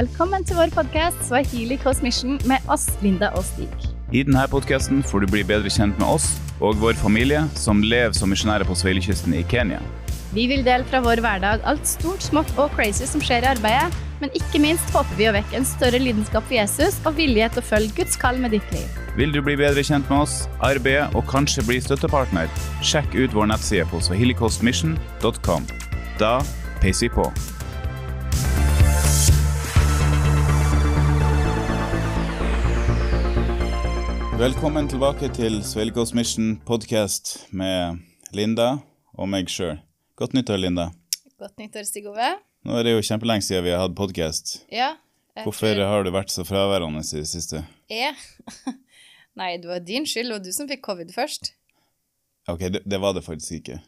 Velkommen til vår podkast Swahili Coast Mission med oss, Linda og Stig. I denne podkasten får du bli bedre kjent med oss og vår familie som lever som misjonærer på Sveilekysten i Kenya. Vi vil dele fra vår hverdag alt stort, smått og crazy som skjer i arbeidet, men ikke minst håper vi å vekke en større lidenskap for Jesus og vilje til å følge Guds kall med ditt liv. Vil du bli bedre kjent med oss, arbeide og kanskje bli støttepartner? Sjekk ut vår nettside på swahilicoastmission.com. Da peiser vi på. Velkommen tilbake til Svelgås Mission podcast med Linda og meg sjøl. Godt nyttår, Linda. Godt nyttår, Stig Ove. Nå er det jo kjempelenge siden vi har hatt podkast. Ja. Hvorfor tror- har du vært så fraværende i det siste? Er Nei, det var din skyld. Var du som fikk covid først. Ok, det, det var det faktisk ikke.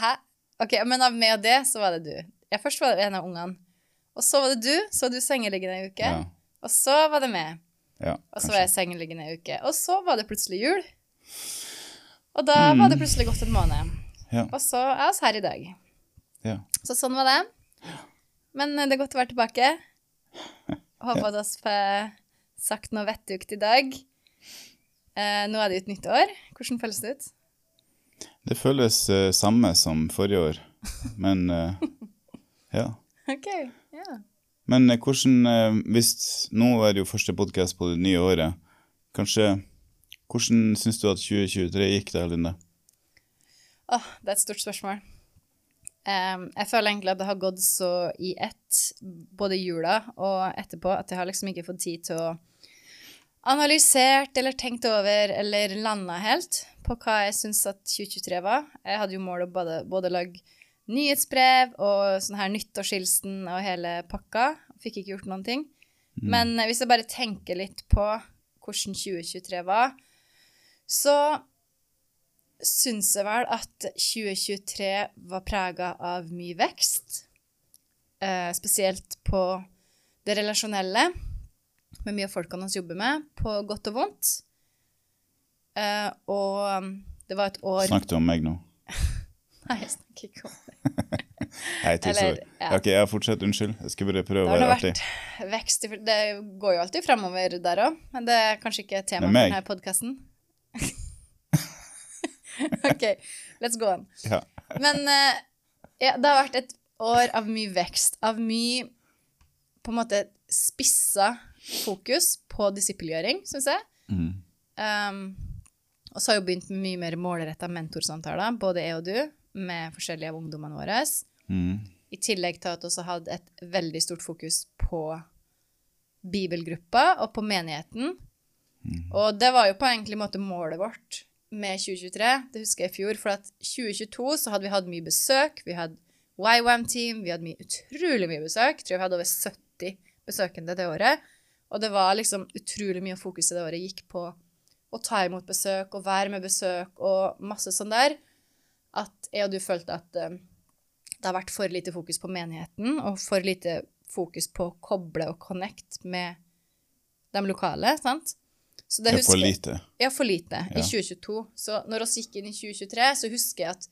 Hæ? Ok, men med det, så var det du. Jeg først var det en av ungene. Og så var det du. Så var du sengeliggende en uke. Ja, Og så var det meg. Ja Og så var jeg sengeliggende ei uke. Og så var det plutselig jul. Og da var det plutselig gått en måned. Ja. Og så er vi her i dag. Ja. Så sånn var det. Men eh, det er godt å være tilbake. Håper at vi får sagt noe vettugt i dag. Eh, nå er det jo et nytt år. Hvordan føles det ut? Det føles eh, samme som forrige år, men eh, ja. OK. Ja. Men eh, hvordan, eh, hvis nå er det jo første podkast på det nye året, kanskje Hvordan syns du at 2023 gikk da, Linda? Åh, det er et stort spørsmål. Um, jeg føler egentlig at det har gått så i ett, både jula og etterpå, at jeg har liksom ikke fått tid til å analysert eller tenkt over eller landa helt på hva jeg syns at 2023 var. Jeg hadde jo mål å både, både lage nyhetsbrev og sånn her nyttårshilsen og hele pakka. Fikk ikke gjort noen ting. Men eh, hvis jeg bare tenker litt på hvordan 2023 var, så syns jeg vel at 2023 var prega av mye vekst. Eh, spesielt på det relasjonelle, med mye av folkene hans jobber med, på godt og vondt. Eh, og um, det var et år Snakket du om meg nå? Nei, jeg snakker ikke om det. Nei, til Eller, ja. Ok, jeg fortsetter, unnskyld. Jeg skal bare prøve å å har Det være vært artig. vekst i Det går jo alltid framover der òg, men det er kanskje ikke tema for denne podkasten. OK, let's go on. Ja. Men eh, ja, det har vært et år av mye vekst, av mye på en måte spissa fokus på disippelgjøring, syns jeg. Mm. Um, og så har jeg jo begynt med mye mer målretta mentorsamtaler, både jeg og du, med forskjellige av ungdommene våre. Mm. I tillegg til at vi også hadde et veldig stort fokus på bibelgruppa og på menigheten. Og det var jo på egentlig måte målet vårt med 2023. Det husker jeg i fjor, for at 2022 så hadde vi hatt mye besøk. Vi hadde YWAM-team, vi hadde mye, utrolig mye besøk. Jeg tror vi hadde over 70 besøkende det året. Og det var liksom utrolig mye av fokuset det året gikk på å ta imot besøk og være med besøk og masse sånn der. At jeg og du følte at eh, det har vært for lite fokus på menigheten, og for lite fokus på å koble og connect med de lokale, sant? Så det Det er for lite. Ja, for lite i 2022. Så når vi gikk inn i 2023, så husker jeg at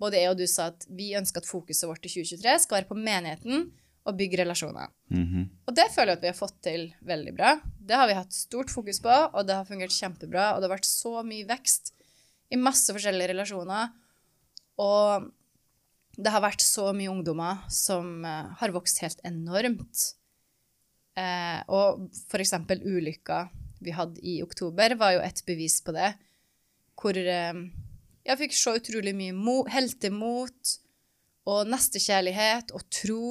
både jeg og du sa at vi ønsker at fokuset vårt i 2023 skal være på menigheten og bygge relasjoner. Mhm. Og det føler jeg at vi har fått til veldig bra. Det har vi hatt stort fokus på, og det har fungert kjempebra. Og det har vært så mye vekst i masse forskjellige relasjoner. Og det har vært så mye ungdommer som eh, har vokst helt enormt. Eh, og eksempel ulykka vi hadde i oktober, var jo et bevis på det. Hvor eh, jeg fikk se utrolig mye mo heltemot og nestekjærlighet og tro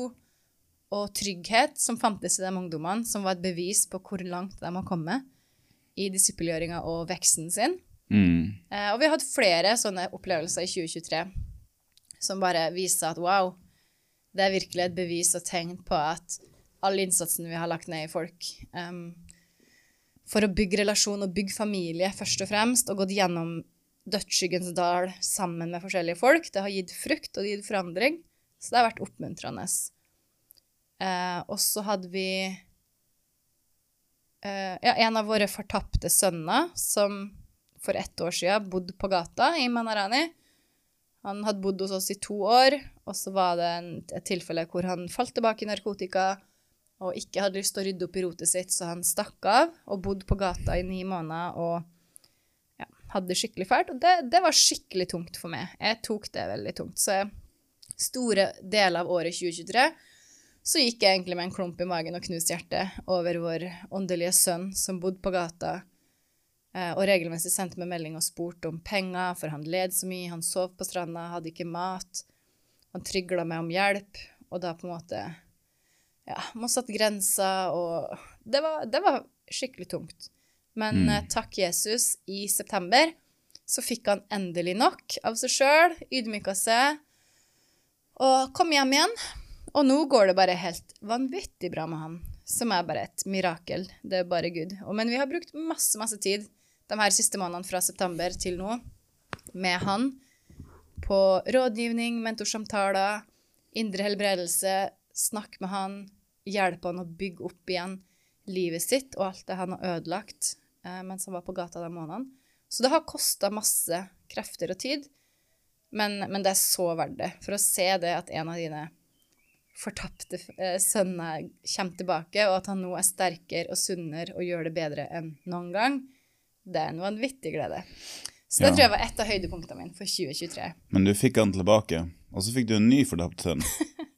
og trygghet som fantes i de ungdommene, som var et bevis på hvor langt de har kommet i disippelgjøringa og veksten sin. Mhm. Eh, og vi har hatt flere sånne opplevelser i 2023 som bare viser at wow, det er virkelig et bevis og tegn på at all innsatsen vi har lagt ned i folk um, for å bygge relasjon og bygge familie først og fremst, og gått gjennom dødsskyggens dal sammen med forskjellige folk, det har gitt frukt og det gitt forandring. Så det har vært oppmuntrende. Uh, og så hadde vi uh, ja, en av våre fortapte sønner som for ett år siden bodd på gata i Manarani. Han hadde bodd hos oss i to år, og så var det en, et tilfelle hvor han falt tilbake i narkotika og ikke hadde lyst til å rydde opp i rotet sitt, så han stakk av og bodde på gata i ni måneder og ja, hadde det skikkelig fælt. Og det, det var skikkelig tungt for meg. Jeg tok det veldig tungt. Så store deler av året 2023 så gikk jeg egentlig med en klump i magen og knust hjerte over vår åndelige sønn som bodde på gata og regelmessig sendte meg melding og spurte om penger, for han led så mye, han sov på stranda, hadde ikke mat. Han trygla meg om hjelp, og da på en måte Ja, man satt grenser, og det var, det var skikkelig tungt. Men Mm. eh, takk Jesus, i september så fikk han endelig nok av seg sjøl, ydmyka seg, og kom hjem igjen. Og nå går det bare helt vanvittig bra med han, som er bare et mirakel. Det er bare Gud. Men vi har brukt masse, masse tid de her siste månedene fra september til nå med han på rådgivning, mentorsamtaler, indre helbredelse, snakk med han, hjelpe han å bygge opp igjen livet sitt og alt det han har ødelagt eh, mens han var på gata de månedene. Så det har kosta masse krefter og tid, men, men det er så verdt det. For å se det at en av dine fortapte eh, sønner kommer tilbake, og at han nå er sterkere og sunnere og gjør det bedre enn noen gang, det er en vanvittig glede. Så det Ja. tror jeg var et av høydepunktene mine for 2023. Men du fikk han tilbake, og så fikk du en ny fortapt sønn.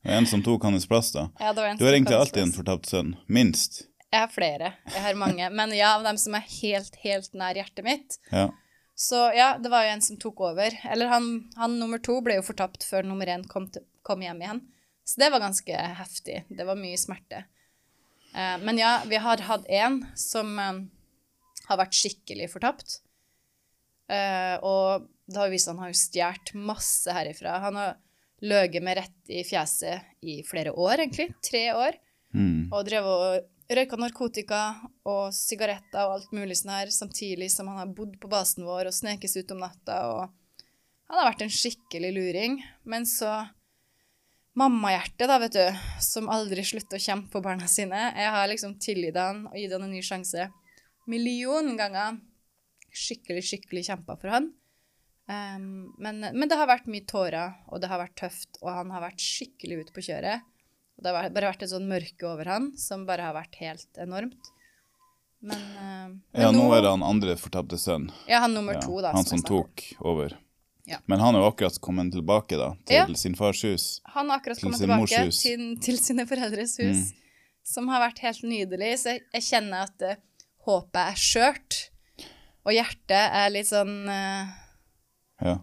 Og En som tok hans plass, da. Ja, det var en Du har egentlig alltid en fortapt sønn. Minst. Jeg har flere. Jeg har mange. Men ja, av dem som er helt, helt nær hjertet mitt. Ja. Så ja, det var jo en som tok over. Eller han, han nummer to ble jo fortapt før nummer én kom, til, kom hjem igjen. Så det var ganske heftig. Det var mye smerte. Eh, men ja, vi har hatt en som eh, har vært skikkelig fortapt. Uh, og det har vist seg han har jo stjålet masse herifra. Han har løyet meg rett i fjeset i flere år, egentlig. Tre år. Mm. Og drevet og røyka narkotika og sigaretter og alt mulig sånn her, samtidig som han har bodd på basen vår og snekes ut om natta. og Han har vært en skikkelig luring. Men så Mammahjertet, da, vet du, som aldri slutter å kjempe for barna sine. Jeg har liksom tilgitt han og gitt han en ny sjanse million ganger. Skikkelig, skikkelig kjempa for han. Um, men, men det har vært mye tårer, og det har vært tøft, og han har vært skikkelig ute på kjøret. Og det har bare vært et sånn mørke over han som bare har vært helt enormt. Men, uh, men ja, nå er det han andre fortapte sønn. Ja, han nummer Ja, to, da. han som som tok over. Ja. Men han er jo akkurat kommet tilbake da, til Ja. sin fars hus. Han har akkurat Til kommet sin tilbake til, til sine foreldres hus, Mm. som har vært helt nydelig. Så jeg, jeg kjenner at eh, håpet er skjørt, og hjertet er litt sånn uh, Ja.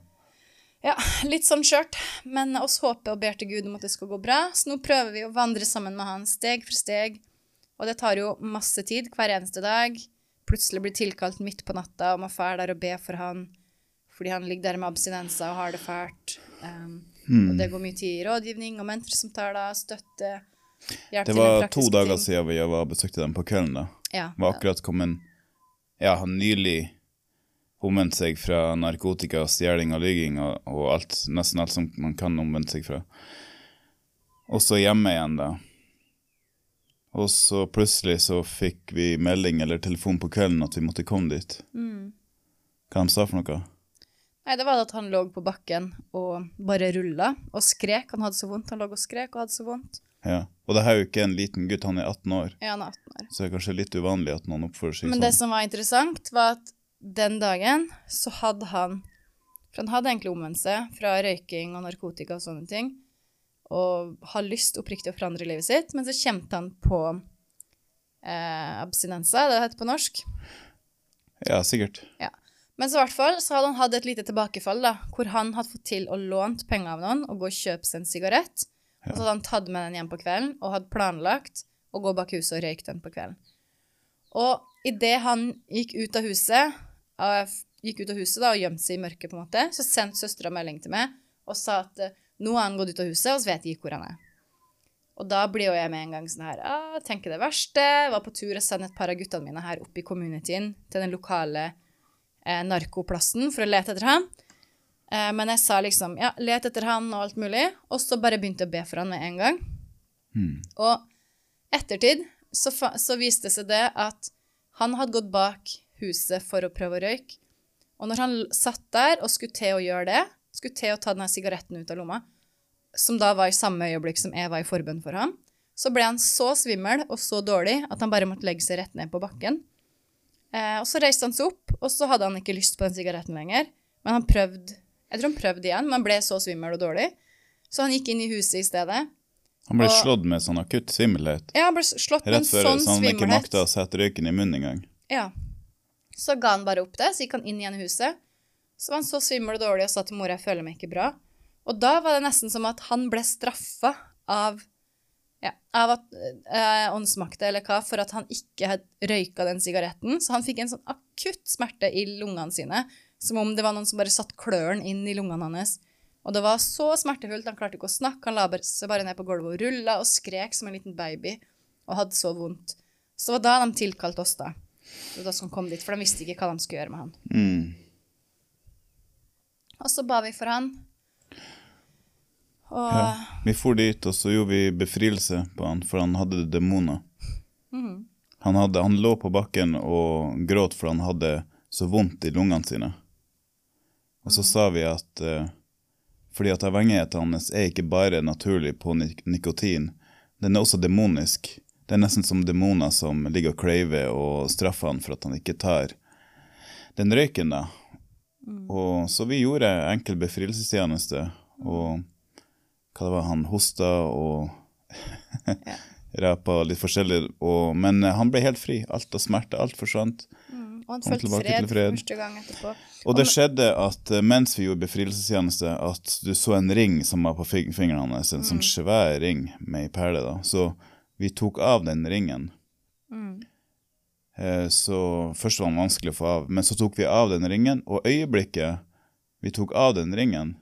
Ja, litt sånn skjørt, men oss håper og ber til Gud om at det skal gå bra. Så nå prøver vi å vandre sammen med han steg for steg, og det tar jo masse tid hver eneste dag. Plutselig blir tilkalt midt på natta og må fære der og be for han, fordi han ligger der med abstinenser og har det fælt. Um, Mm. Og det går mye tid i rådgivning og mentorsamtaler, støtte, hjelp Det ting. Det var to dager ting. siden vi var besøkte dem på kvelden. da. Ja, Var akkurat kommet Ja, han nylig omvendt seg fra narkotika, stjeling og lygging og, og alt, nesten alt som man kan omvende seg fra. Og så hjemme igjen, da. Og så plutselig så fikk vi melding eller telefon på kvelden at vi måtte komme dit. Mm. Hva han sa for noe? Nei, det var at han lå på bakken og bare rulla og skrek. Han hadde så vondt. Han lå og skrek og hadde så vondt. Ja. Og det her er jo ikke en liten gutt, han er 18 år, Ja, han er 18 år. så det er kanskje litt uvanlig at noen oppfører seg Men det sånn. som var interessant, var at den dagen så hadde han For han hadde egentlig omvendt seg fra røyking og narkotika og sånne ting, og har lyst oppriktig å forandre livet sitt, men så kjente han på eh, abstinenser, det det heter på norsk. Ja, sikkert. Men så fall så hadde han hatt et lite tilbakefall, da, hvor han hadde fått til å låne penger av noen og gå og kjøpe seg en sigarett. Og så hadde han tatt med den hjem på kvelden og hadde planlagt å gå bak huset og røyke den på kvelden. Og idet han gikk ut av huset, gikk ut av huset da, og gjemte seg i mørket, på en måte, så sendte søstera melding til meg og sa at eh, nå har han gått ut av huset, og så vet jeg ikke hvor han er. Og da blir jo jeg med en gang sånn her ah, Tenker det verste. Var på tur og sendte et par av guttene mine her opp i communityen til den lokale eh, narkoplassen for å lete etter han. Eh, men jeg sa liksom ja, let etter han og alt mulig. Og så bare begynte jeg å be for han med en gang. Mm. Og ettertid så, så viste det seg det at han hadde gått bak huset for å prøve å røyke. Og når han satt der og skulle til å gjøre det, skulle til å ta denne sigaretten ut av lomma, som da var i samme øyeblikk som jeg var i forbønn for ham, så ble han så svimmel og så dårlig at han bare måtte legge seg rett ned på bakken. Eh, og så reiste han seg opp, og så hadde han ikke lyst på den sigaretten lenger. Men han prøvde Jeg tror han prøvde igjen, men han ble så svimmel og dårlig. Så han gikk inn i huset i stedet. Han ble Og- slått med sånn akutt svimmelhet. Ja, han ble slått med en Rett før sånn så han ikke svimmelhet. makta å sette røyken i munnen engang. Ja. Så ga han bare opp det, så gikk han inn igjen i huset. Så var han så svimmel og dårlig og sa til mora jeg føler meg ikke bra. Og da var det nesten som at han ble straffa av ja, av at eh, åndsmakta eller hva, for at han ikke hadde røyka den sigaretten. Så han fikk en sånn akutt smerte i lungene sine, som om det var noen som bare satt klørne inn i lungene hans. Og det var så smertefullt, han klarte ikke å snakke, han la seg bare ned på gulvet og rulla og skrek som en liten baby, og hadde så vondt. Så det var da de tilkalte oss, da. Det var da som kom dit, for de visste ikke hva de skulle gjøre med han. Mm. Og så ba vi for han. Og Ja. Vi for dit, og så gjorde vi befrielse på han, for han hadde demoner. Mm. Han, hadde, han lå på bakken og gråt for han hadde så vondt i lungene sine. Og så sa vi at uh, fordi at avhengigheten hans er ikke bare naturlig på nik nikotin, den er også demonisk. Det er nesten som demoner som ligger og craver og straffer han for at han ikke tar den røyken, da. Og, så vi gjorde enkel befrielsestjeneste, og hva det var, han hosta og rapa litt forskjellig, og, men han ble helt fri. Alt av smerte, alt forsvant. Og han følte fred fred. første gang etterpå. Og det skjedde at eh, mens vi gjorde befrielsestjeneste, at du så en ring som var på fingrene fingeren hans, en sånn svær ring med ei perle, da. Så vi tok av den ringen. Mm. Så først var den vanskelig å få av, men så tok vi av den ringen, og øyeblikket vi tok av den ringen,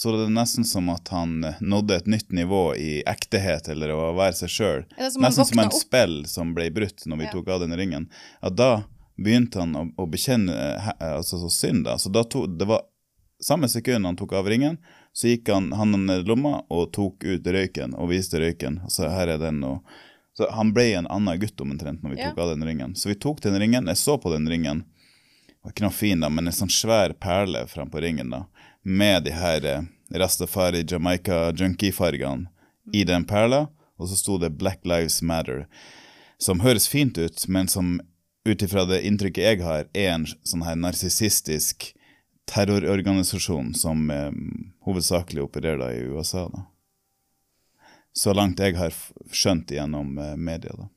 så det er nesten som at han eh, nådde et nytt nivå i ektehet, eller å være seg sjøl. Nesten som en opp. spill som ble brutt når vi Ja. tok av den ringen. At da begynte han å, å bekjenne eh, altså, så synd. Da. Så da to, det var samme sekund han tok av ringen, så gikk han, han ned i lomma og tok ut røyken og viste røyken. Så her er den. Og, så han ble en annen gutt omtrent når vi Ja. tok av den ringen. Så vi tok den ringen, jeg så på den ringen. Det var ikke noe fin, da, men en sånn svær perle frampå ringen, da. Med de her eh, Rastafari Jamaica junkie-fargene i den perla, og så sto det Black Lives Matter. Som høres fint ut, men som ut ifra det inntrykket jeg har, er en sånn her narsissistisk terrororganisasjon som eh, hovedsakelig opererer da i USA. da. Så langt jeg har skjønt gjennom eh, media. da.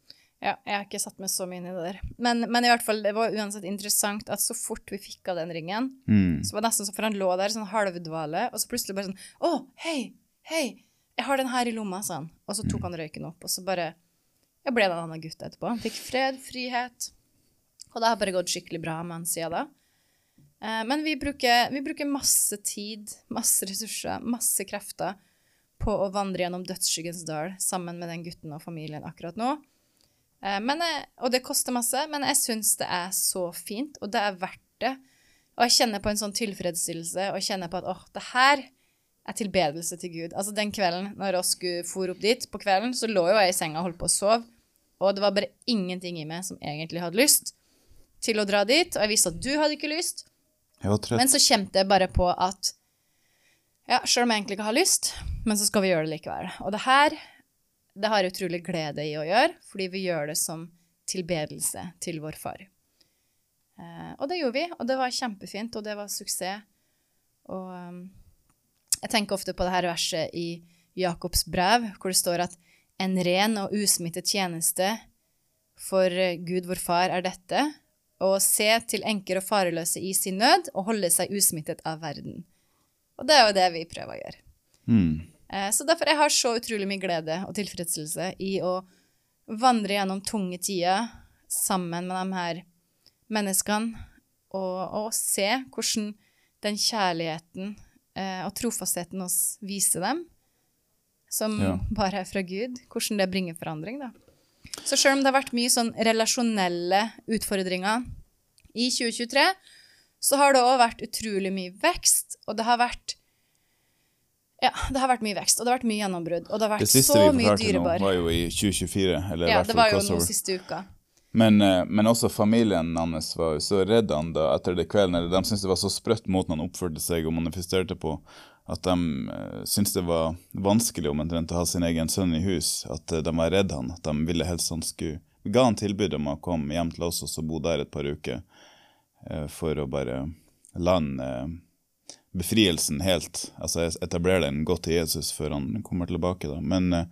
Ja, jeg har ikke satt meg så mye inn i det der. Men, men i hvert fall, det var uansett interessant at så fort vi fikk av den ringen, Mm. så var det nesten som for han lå der sånn halvdvale, og så plutselig bare sånn Å, hei, hei, jeg har den her i lomma, sa han. Og så tok han røyken opp, og så bare ja, ble det en annen gutt etterpå. Han fikk fred, frihet. Og det har bare gått skikkelig bra med han siden da. Eh, men vi bruker, vi bruker masse tid, masse ressurser, masse krefter på å vandre gjennom dødsskyggens dal sammen med den gutten og familien akkurat nå. Eh, Men og det koster masse, men jeg syns det er så fint, og det er verdt det. Og jeg kjenner på en sånn tilfredsstillelse, og kjenner på at åh, det her er tilbedelse til Gud. Altså den kvelden når oss for opp dit, på kvelden, så lå jo jeg i senga og holdt på å sove, og det var bare ingenting i meg som egentlig hadde lyst til å dra dit, og jeg visste at du hadde ikke lyst, men så kjente jeg bare på at ja, selv om jeg egentlig ikke har lyst, men så skal vi gjøre det likevel. Og det her, det har jeg utrolig glede i å gjøre, fordi vi gjør det som tilbedelse til vår far. Eh, og det gjorde vi, og det var kjempefint, og det var suksess. Og um, jeg tenker ofte på det her verset i Jakobs brev, hvor det står at en ren og usmittet tjeneste for Gud vår far er dette, å se til enker og fareløse i sin nød og holde seg usmittet av verden. Og det er jo det vi prøver å gjøre. Mm. Eh, Så derfor jeg har så utrolig mye glede og tilfredsstillelse i å vandre gjennom tunge tider sammen med de her menneskene, og, og se hvordan den kjærligheten eh, og trofastheten oss viser dem, som Ja. bare er fra Gud, hvordan det bringer forandring, da. Så selv om det har vært mye sånn relasjonelle utfordringer i 2023, så har det òg vært utrolig mye vekst, og det har vært ja, det har vært mye vekst, og det har vært mye gjennombrudd, og det har vært Det vært siste så vi mye forklarte nå, var jo i 2024. Eller Ja, det var jo nå siste uka. Men, eh, men også familien hans var jo så redd han da etter det kvelden. eller De syntes det var så sprøtt måten han oppførte seg og manifesterte på, at de uh, syntes det var vanskelig omtrent å ha sin egen sønn i hus. At uh, de var redd han. At de ville helst han skulle ga han tilbud om å komme hjem til oss og så bo der et par uker. Uh, for å bare lande befrielsen helt. Altså etablere den godt til Jesus før han kommer tilbake. da. Men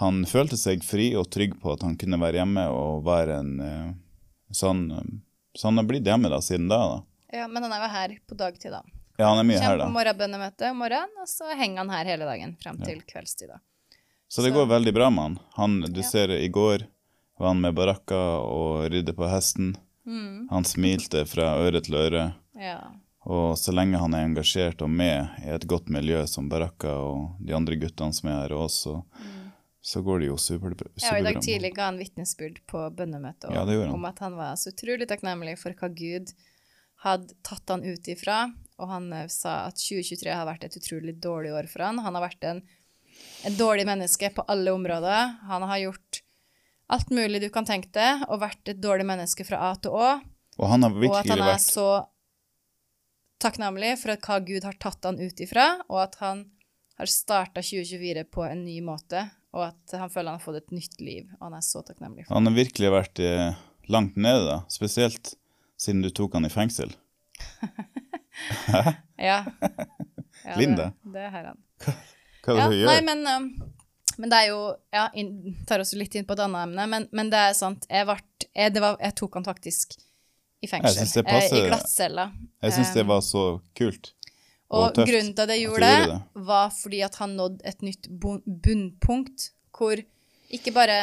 han følte seg fri og trygg på at han kunne være hjemme og være en sånn Så han har blitt hjemme da siden da. da. Ja, Men han er jo her på dagtid, da. Ja, han er mye her, Kommer da. på morgenbønnemøte om morgenen, og så henger han her hele dagen frem til kveldstid. da. Så det Så- går veldig bra med han. han du ser i går var han med barakka og ridde på hesten. Mm. Han smilte fra øre til øre. Ja. Og så lenge han er engasjert og med i et godt miljø som Barakka og de andre guttene som er her, også, mm. så, så går det jo super, ja, og I dag tidlig ga han vitnesbyrd på bønnemøtet Ja, om at han var så utrolig takknemlig for hva Gud hadde tatt han ut ifra. Og han eh, sa at 2023 har vært et utrolig dårlig år for han. Han har vært en, en dårlig menneske på alle områder. Han har gjort alt mulig du kan tenke deg, og vært et dårlig menneske fra A til Å. Og han har Og at han er vært så takknemlig for at hva Gud har tatt han ut ifra, og at han har starta 2024 på en ny måte, og at han føler han har fått et nytt liv. Og han er så takknemlig for Han har virkelig vært eh, langt nede, da. Spesielt siden du tok han i fengsel. Ja. ja Linda? Det, det har han. Hva det Ja, du gjør? nei, men, um, men det er jo Ja, inn, tar oss litt inn på et annet emne, men, men det er sant. Jeg, vart, jeg, det var, jeg tok han faktisk i fengsel. Det eh, I glattcella. Jeg syns det var så kult. Og, og tøft grunnen til at jeg at gjorde det, det, var fordi at han nådde et nytt bunnpunkt, hvor ikke bare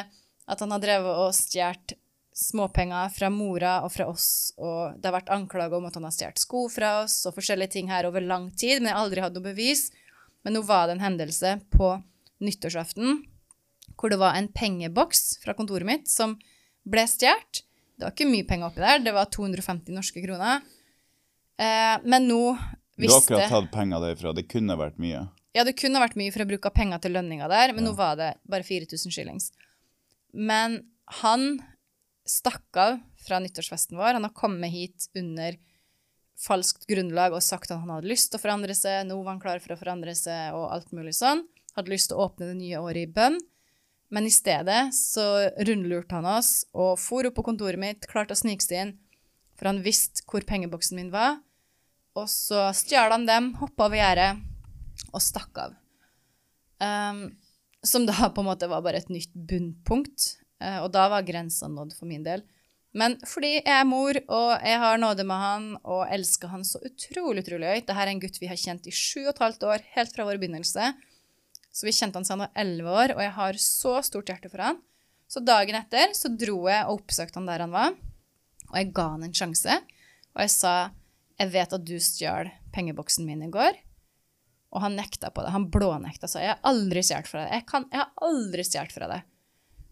at han har drevet og stjålet småpenger fra mora og fra oss, og det har vært anklager om at han har stjålet sko fra oss og forskjellige ting her over lang tid, men jeg har aldri hatt noe bevis. Men nå var det en hendelse på nyttårsaften hvor det var en pengeboks fra kontoret mitt som ble stjålet. Det var ikke mye penger oppi der, det var 250 norske kroner. Eh, men nå visste Du har akkurat tatt penger derfra. Det kunne vært mye. ja, det kunne vært mye for å bruke penger til lønninga der, men nå var det bare 4000 shillings. Men han stakk av fra nyttårsfesten vår. Han har kommet hit under falskt grunnlag og sagt at han hadde lyst til å forandre seg, nå var han klar for å forandre seg og alt mulig sånn. Hadde lyst til å åpne det nye året i bønn. Men i stedet så rundlurte han oss og for opp på kontoret mitt, klarte å snike seg inn, for han visste hvor pengeboksen min var. Og så stjal han dem, hoppa over gjerdet og stakk av. Um, som da på en måte var bare et nytt bunnpunkt. Eh, og da var grensa nådd for min del. Men fordi jeg er mor, og jeg har nåde med han, og elsker han så utrolig, utrolig høyt Dette er en gutt vi har kjent i sju og et halvt år, helt fra vår begynnelse. Så vi kjente han siden han var elleve år, og jeg har så stort hjerte for han. Så dagen etter så dro jeg og oppsøkte han der han var, og jeg ga han en sjanse. Og jeg sa, jeg vet at du stjal pengeboksen min i går. Og han nekta på det. Han blånekta. Sa jeg har aldri stjålet fra deg. Jeg, kan, jeg har aldri stjålet fra deg.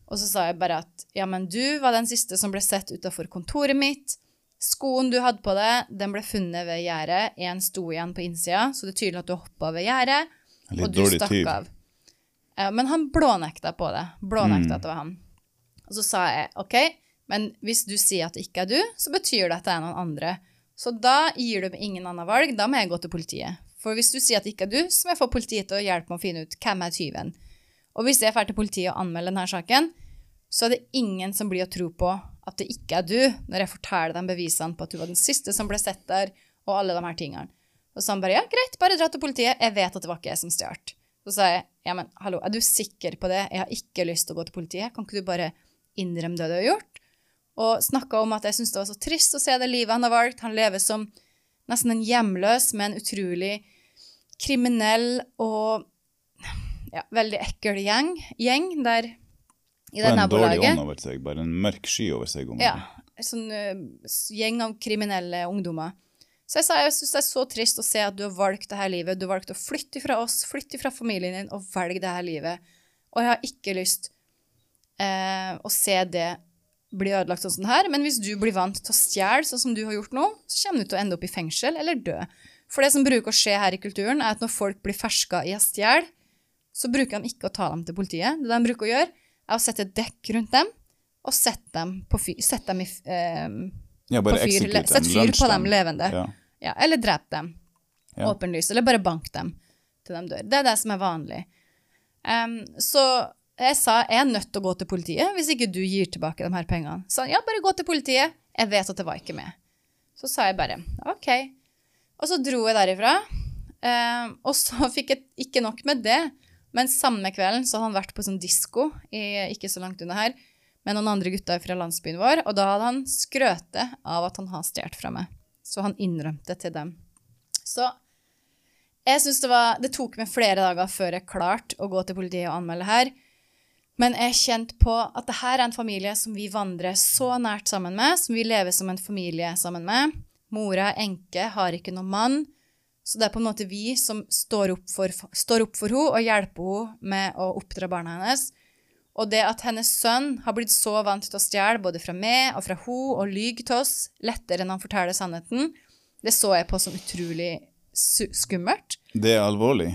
Og så sa jeg bare at ja, men du var den siste som ble sett utafor kontoret mitt. Skoen du hadde på deg, den ble funnet ved gjerdet. Én sto igjen på innsida, så det er tydelig at du hoppa ved gjerdet. Og du stakk tyv. av. Ja, men han blånekta på det. Blånekta Mm. at det var han. Og så sa jeg OK, men hvis du sier at det ikke er du, så betyr det at det er noen andre. Så da gir du meg ingen annen valg, da må jeg gå til politiet. For hvis du sier at det ikke er du, så må jeg få politiet til å hjelpe meg å finne ut hvem er tyven. Og hvis jeg drar til politiet og anmelder denne saken, så er det ingen som blir å tro på at det ikke er du, når jeg forteller dem bevisene på at du var den siste som ble sett der, og alle de her tingene. Og så han bare, ja, greit, bare dra til politiet, jeg vet at det var ikke jeg som stjal. Så sa jeg, ja, men hallo, er du sikker på det? Jeg har ikke lyst til å gå til politiet. Kan ikke du bare innrømme det du har gjort? Og snakka om at jeg syntes det var så trist å se det livet han har valgt. Han lever som nesten en hjemløs med en utrolig kriminell og ja, veldig ekkel gjeng, gjeng der i det Bare en dårlig ånd over seg. Bare en mørk sky over seg. om- Ja. En sånn uh, gjeng av kriminelle ungdommer. Så jeg sa jeg syns det er så trist å se at du har valgt det her livet. Du har valgt å flytte fra oss, flytte fra familien din og velge det her livet. Og jeg har ikke lyst uh, å se det bli ødelagt sånn som her. Men hvis du blir vant til å stjele sånn som du har gjort nå, så kommer du til å ende opp i fengsel eller dø. For det som bruker å skje her i kulturen, er at når folk blir ferska i å stjele, så bruker de ikke å ta dem til politiet. Det de bruker å gjøre, er å sette et dekk rundt dem og sette dem, på fyr, sette dem i, eh, Ja, på fyr. execute Sett fyr på dem levende. Ja. Ja, eller drep dem. Åpenlyst. Eller bare bank dem. til de dør. Det er det som er vanlig. Um, så jeg sa jeg er nødt til å gå til politiet hvis ikke du gir tilbake de her pengene. Så han, ja, bare gå til politiet. Jeg vet at det var ikke med. Så sa jeg bare OK. Og så dro jeg derifra. Um, og så fikk jeg ikke nok med det. Men samme kvelden så hadde han vært på sånn disko ikke så langt unna her med noen andre gutter fra landsbyen vår, og da hadde han skrøtet av at han har stjålet fra meg. Så han innrømte til dem. Så jeg synes det var Det tok meg flere dager før jeg klarte å gå til politiet og anmelde her. Men jeg kjente på at det her er en familie som vi vandrer så nært sammen med, som vi lever som en familie sammen med. Mora er enke, har ikke noen mann. Så det er på en måte vi som står opp for, står opp for henne og hjelper henne med å oppdra barna hennes. Og det at hennes sønn har blitt så vant til å stjele både fra meg og fra henne og lyge til oss lettere enn han forteller sannheten, det så jeg på som utrolig skummelt. Det er alvorlig.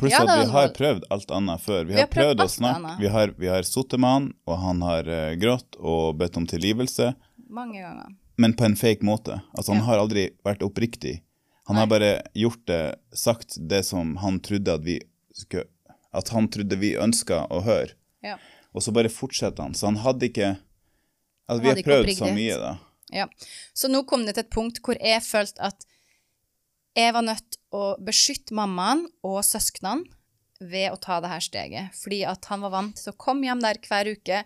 Pluss Ja, at vi har prøvd alt annet før. Vi Vi har, har prøvd prøvd å snakke. Vi har, vi har sittet med han, og han har uh, grått og bedt om tilgivelse, Mange ganger. men på en fake måte. Altså, han Ja. har aldri vært oppriktig. Han har bare gjort det, sagt det som han trodde at vi skulle At han trodde vi ønska å høre. Ja. Og så bare fortsetter han. Så han hadde ikke Altså, vi har prøvd så mye, da. Ja. Så nå kom det til et punkt hvor jeg følte at jeg var nødt å beskytte mammaen og søsknene ved å ta det her steget. Fordi at han var vant til å komme hjem der hver uke,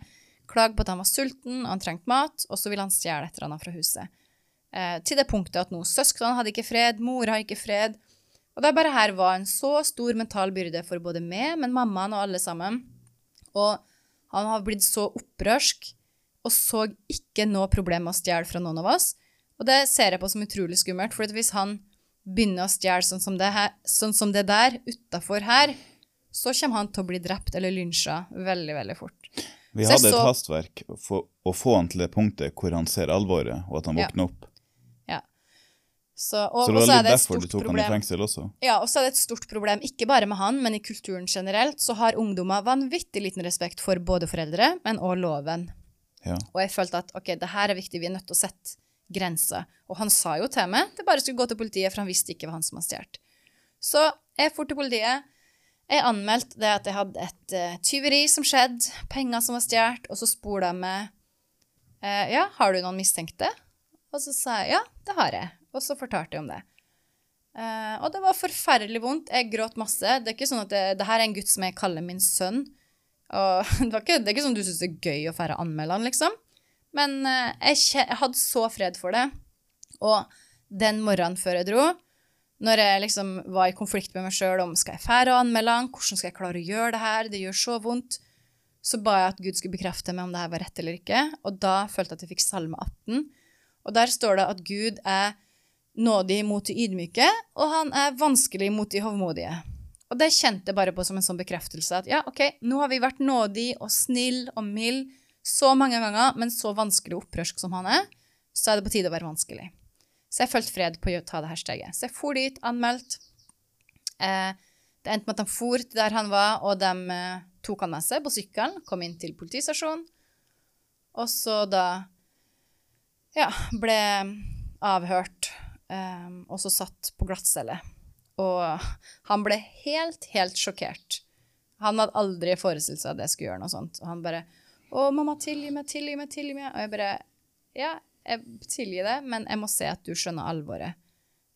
klage på at han var sulten og han trengte mat, og så ville han stjele et eller annet fra huset. Eh, til det punktet at nå søsknene hadde ikke fred, mor har ikke fred. Og det bare her var en så stor mental byrde for både meg, men mammaen og alle sammen. Og han har blitt så opprørsk og så ikke noe problem med å stjele fra noen av oss. Og det ser jeg på som utrolig skummelt, for hvis han begynner å stjele sånn som det, her, sånn som det der utafor her, så kommer han til å bli drept eller lynsja veldig, veldig fort. Vi Så hadde et hastverk for å få han til det punktet hvor han ser alvoret, og at han Ja. våkner opp. Så, og, Så det var er litt det derfor du tok tok han i fengsel også. Ja, og så er det et stort problem, ikke bare med han, men i kulturen generelt, så har ungdommer vanvittig liten respekt for både foreldre, men også loven. Ja. Og jeg følte at ok, det her er viktig, vi er nødt til å sette grenser. Og han sa jo til meg det bare skulle gå til politiet, for han visste ikke hva han som har stjålet. Så jeg for til politiet. Jeg anmeldte det at jeg hadde et uh, tyveri som skjedde, penger som var stjålet, og så spurte de meg uh, ja, har du noen mistenkte? Og så sa jeg ja, det har jeg. Og så fortalte jeg om det. Uh, og det var forferdelig vondt. Jeg gråt masse. Det er ikke sånn at det, det her er en gutt som jeg kaller min sønn. Og det, ikke, det er ikke sånn du syns det er gøy å fære anmelde liksom. Men uh, jeg, jeg hadde så fred for det. Og den morgenen før jeg dro, når jeg liksom var i konflikt med meg sjøl om skal jeg fære og anmelde han, hvordan skal jeg klare å gjøre det her, det gjør så vondt, så ba jeg at Gud skulle bekrefte meg om det her var rett eller ikke. Og da følte jeg at jeg fikk Salme 18. Og der står det at Gud er nådig mot de ydmyke, og han er vanskelig mot de hovmodige. Og det kjente jeg bare på som en sånn bekreftelse at ja, OK, nå har vi vært nådig og snill og mild så mange ganger, men så vanskelig og opprørsk som han er, så er det på tide å være vanskelig. Så jeg følte fred på å ta det her steget. Så jeg for dit, anmeldt. Eh, det endte med at de for til der han var, og de eh, tok han med seg på sykkelen, kom inn til politistasjonen, og så da ja, ble avhørt, eh, og så satt på glattcelle. Og han ble helt, helt sjokkert. Han hadde aldri forestilt seg at jeg skulle gjøre noe sånt. Og han bare 'Å, mamma, tilgi meg, tilgi meg, tilgi meg.' Og jeg bare 'Ja, jeg tilgir det, men jeg må se at du skjønner alvoret.'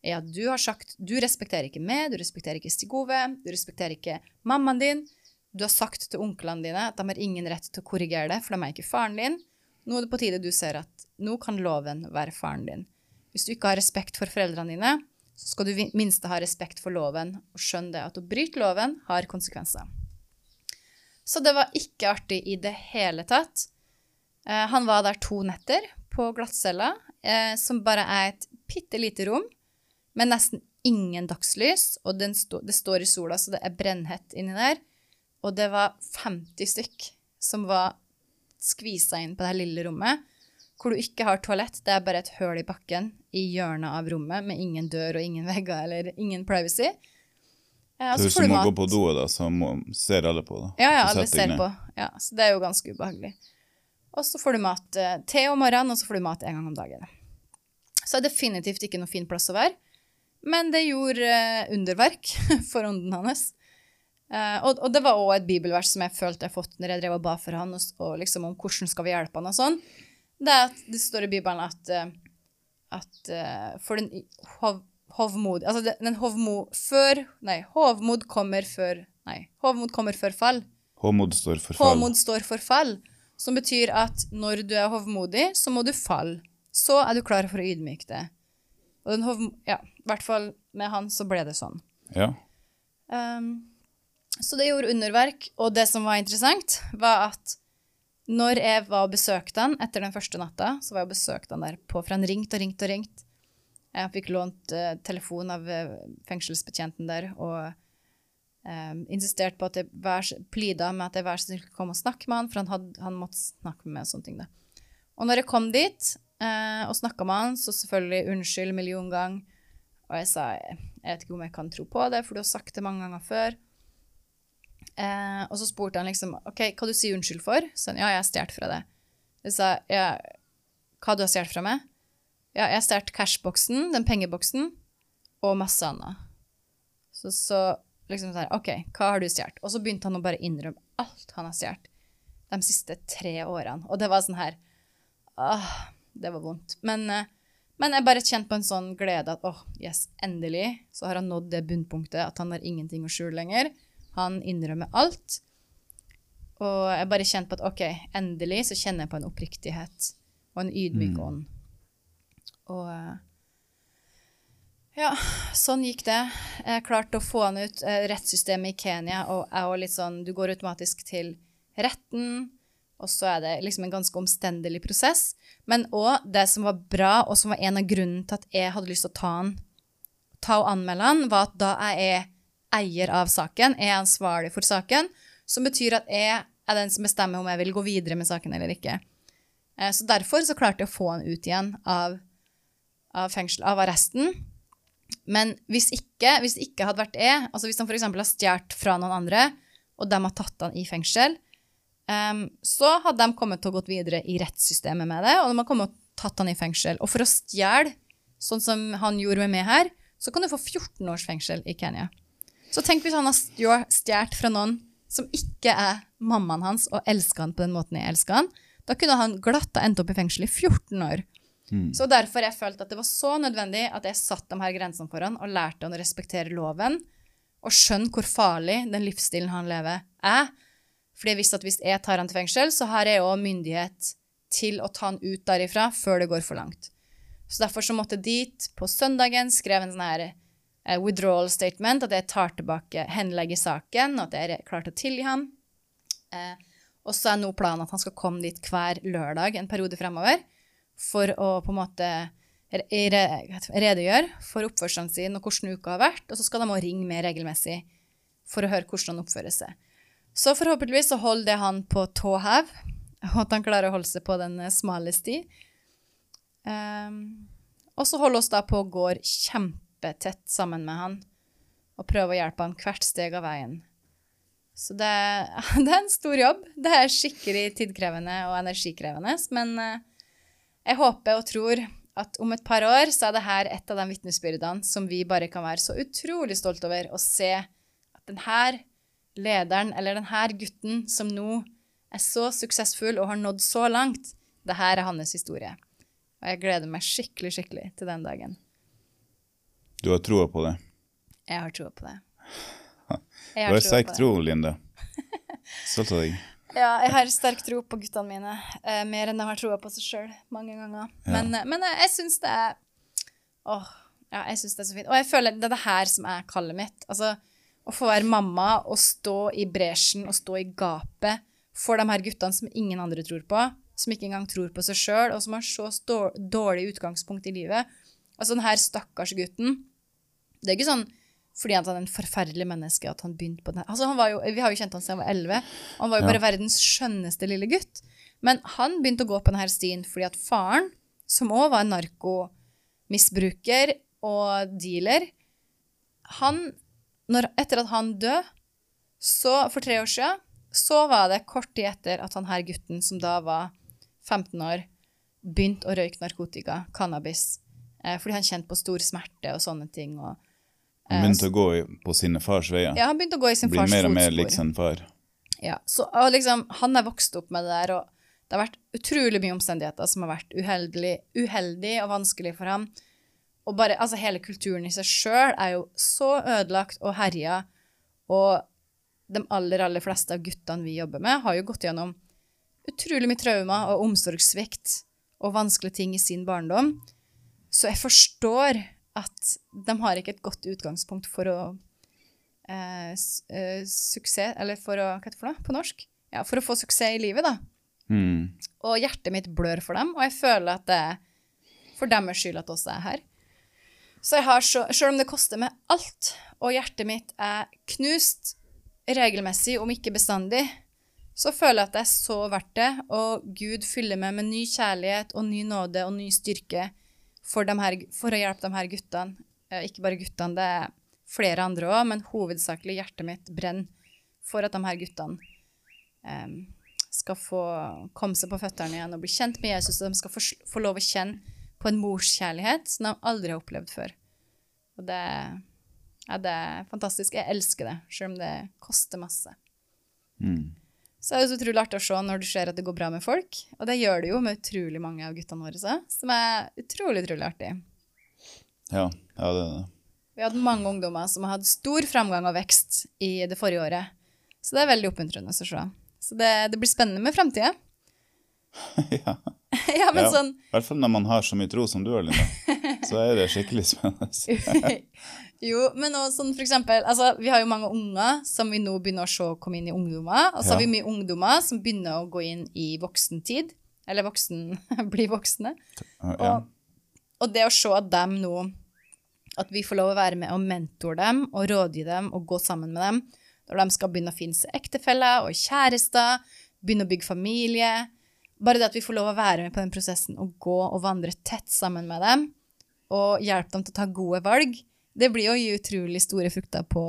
Ja, du har sagt Du respekterer ikke meg, du respekterer ikke Stig Ove, du respekterer ikke mammaen din. Du har sagt til onklene dine at de har ingen rett til å korrigere det, for de er ikke faren din. Nå er det på tide du ser at nå kan loven være faren din. Hvis du ikke har respekt for foreldrene dine, så skal du minste ha respekt for loven og skjønne det at å bryte loven har konsekvenser. Så det var ikke artig i det hele tatt. Eh, han var der to netter på glattcella, eh, som bare er et bitte lite rom med nesten ingen dagslys, og sto, det står i sola, så det er brennhett inni der. Og det var 50 stykk som var skvisa inn på det her lille rommet, hvor du ikke har toalett. Det er bare et høl i bakken i hjørnet av rommet med ingen dør og ingen vegger eller ingen privacy. Eh, Så hvis du må gå på do, da, så må, ser alle på da? Ja, ja, alle ser på. Ja, så det er jo ganske ubehagelig. Og så får du mat eh, te om morgenen, og så får du mat en gang om dagen. Så det er definitivt ikke noe fin plass å være. Men det gjorde eh, underverk for ånden hans. Eh, og, og det var òg et bibelvers som jeg følte jeg fått når jeg drev og ba for han, og, og liksom om hvordan skal vi hjelpe han og sånn. Det er at det står i Bibelen at, eh, at eh, for den hov, hovmod Altså den hovmod før Nei, hovmod kommer før Nei, hovmod kommer før fall. Hovmod står for fall. Hovmod står for fall, som betyr at når du er hovmodig, så må du falle. Så er du klar for å ydmyke deg. Og den hovmod... Ja, i hvert fall med han så ble det sånn. Ja. Um, så det gjorde underverk, og det som var interessant, var at når jeg var og besøkte han etter den første natta, så var jeg og besøkte han der på, for han ringte og ringte og ringte. Jeg fikk lånt uh, telefon av eh, fengselsbetjenten der, og um, insisterte på at jeg vær, så- plida med at jeg vær så snill komme og snakke med han, for han, hadde, han måtte snakke med meg og sånne ting. Da. Og når jeg kom dit uh, og snakka med han, så selvfølgelig unnskyld million gang. Og jeg sa jeg vet ikke om jeg kan tro på det, for du har sagt det mange ganger før. Eh, og så spurte han liksom OK, hva du sier unnskyld for? Så han, ja, jeg har stjålet fra deg. Jeg sa ja, hva du har stjålet fra meg? Ja, jeg har stjålet cashboksen, den pengeboksen, og masse annet. Så, så liksom sånn, OK, hva har du stjålet? Og så begynte han å bare innrømme alt han har stjålet de siste tre årene. Og det var sånn her Åh, det var vondt. Men, eh, men jeg bare kjente på en sånn glede at åh, yes, endelig så har han nådd det bunnpunktet at han har ingenting å skjule lenger. Han innrømmer alt. Og jeg bare kjente på at ok, endelig så kjenner jeg på en oppriktighet og en ydmyk ånd. Og eh, ja, sånn gikk det. Jeg klarte å få han ut. eh, Rettssystemet i Kenya og er også litt sånn Du går automatisk til retten, og så er det liksom en ganske omstendelig prosess. Men òg det som var bra, og som var en av grunnene til at jeg hadde lyst til å ta han, ta og anmelde han, var at da er jeg eier av saken, er ansvarlig for saken, som betyr at jeg er den som bestemmer om jeg vil gå videre med saken eller ikke. Eh, Så derfor så klarte jeg å få han ut igjen av, av fengsel, av arresten. Men hvis ikke, hvis det ikke hadde vært jeg, altså hvis han f.eks. har stjålet fra noen andre, og de har tatt han i fengsel, um, så hadde de kommet til å gått videre i rettssystemet med det, og de har kommet og tatt han i fengsel. Og for å stjele, sånn som han gjorde med meg her, så kan du få 14 års fengsel i Kenya. Så tenk hvis han har stjå- stjålet fra noen som ikke er mammaen hans og elsker han på den måten jeg elsker han. Da kunne han glatt ha endt opp i fengsel i 14 år. Så derfor jeg følte at det var så nødvendig at jeg satte de her grensene foran og lærte han å respektere loven og skjønne hvor farlig den livsstilen han lever, er. Fordi jeg visste at hvis jeg tar han til fengsel, så har jeg òg myndighet til å ta han ut derifra før det går for langt. Så derfor så måtte jeg dit på søndagen, skrev en sånn her withdrawal statement, at jeg tar tilbake, henlegger saken, og at jeg klar til å tilgi ham. Eh, og så er nå planen at han skal komme dit hver lørdag en periode fremover for å på en måte re- re- redegjøre for oppførselen sin og hvordan uka har vært, og så skal de også ringe mer regelmessig for å høre hvordan han oppfører seg. Så forhåpentligvis så holder det han på tå hev, og at han klarer å holde seg på den eh, smale sti. Um, og så holder oss da på og går kjempetett sammen med han, og prøve å hjelpe han hvert steg av veien. Så det, det er en stor jobb. Det er skikkelig tidkrevende og energikrevende, men eh, jeg håper og tror at om et par år så er det her et av de vitnesbyrdene som vi bare kan være så utrolig stolt over, å se at denne lederen, eller denne gutten som nå er så suksessfull og har nådd så langt, det her er hans historie. Og jeg gleder meg skikkelig, skikkelig til den dagen. Du har troa på det. Jeg har troa på det. Du Jeg har troa sterk tro, Linda. Stolt av deg. Ja, jeg har sterk tro på guttene mine. Eh, mer enn jeg har troa på seg sjøl mange ganger. Men, eh, men eh, jeg syns det er Åh, ja, jeg syns det er så fint. Og jeg føler det er det her som er kallet mitt. Altså, å få være mamma og stå i bresjen og stå i gapet for de her guttene som ingen andre tror på, som ikke engang tror på seg sjøl, og som har så dårlig utgangspunkt i livet. Altså den her stakkars gutten. Det er ikke sånn fordi han er en forferdelig menneske at han begynte på det. Altså, han var jo, vi har jo kjent han siden han var 11. Han var jo Ja. bare verdens skjønneste lille gutt. Men han begynte å gå på denne stien fordi at faren, som òg var en narkomisbruker og dealer, han, når, etter at han døde, så for tre år siden, så var det kort tid etter at han her gutten, som da var 15 år, begynte å røyke narkotika, cannabis, Eh, fordi han kjente på stor smerte og sånne ting. Og, Han begynte å gå på sine fars veier. ja, han begynte å gå i sin Blir fars mer og mer lik sin far. Ja, så og liksom, Han er vokst opp med det der, og det har vært utrolig mye omstendigheter som har vært uheldig, uheldig og vanskelig for ham. Og bare, altså Hele kulturen i seg sjøl er jo så ødelagt og herja, og de aller, aller fleste av guttene vi jobber med, har jo gått gjennom utrolig mye traumer og omsorgssvikt og vanskelige ting i sin barndom. Så jeg forstår at de har ikke et godt utgangspunkt for å eh, eh, suksess Eller for å Hva heter det for noe på norsk? Ja, for å få suksess i livet, da. Mm. Og hjertet mitt blør for dem, og jeg føler at det er for deres skyld at også er her. Så jeg har så, selv om det koster meg alt, og hjertet mitt er knust regelmessig, om ikke bestandig, så føler jeg at det er så verdt det, og Gud fyller meg med ny kjærlighet og ny nåde og ny styrke for, her, for å hjelpe de her guttene. Eh, Ikke bare guttene, det er flere andre òg, men hovedsakelig hjertet mitt brenner for at de her guttene um, skal få komme seg på føttene igjen og bli kjent med Jesus, og de skal få, få lov å kjenne på en morskjærlighet som de aldri har opplevd før. Og det, ja, det er fantastisk. Jeg elsker det, selv om det koster masse. Mm. Så er det så utrolig artig å se når du ser at det går bra med folk, og det gjør det jo med utrolig mange av guttene våre, så, som er utrolig, utrolig artig. Ja, ja, det er det. Vi hadde mange ungdommer som har hatt stor framgang og vekst i det forrige året. Så det er veldig oppmuntrende å se. Så det, det blir spennende med framtida. ja. ja, men ja. sånn I hvert fall når man har så mye tro som du har, Linda. Så er det skikkelig spennende. Jo, men også sånn for eksempel altså, Vi har jo mange unger som vi nå begynner å se komme inn i ungdommer. Og så har vi mye ungdommer som begynner å gå inn i voksentid. Eller voksen, bli voksne. Ja. Og, og det å se at dem nå At vi får lov å være med og mentore dem og rådgi dem og gå sammen med dem når de skal begynne å finne seg ektefeller og kjærester, begynne å bygge familie. Bare det at vi får lov å være med på den prosessen og gå og vandre tett sammen med dem og hjelpe dem til å ta gode valg, det blir å gi utrolig store frukter på,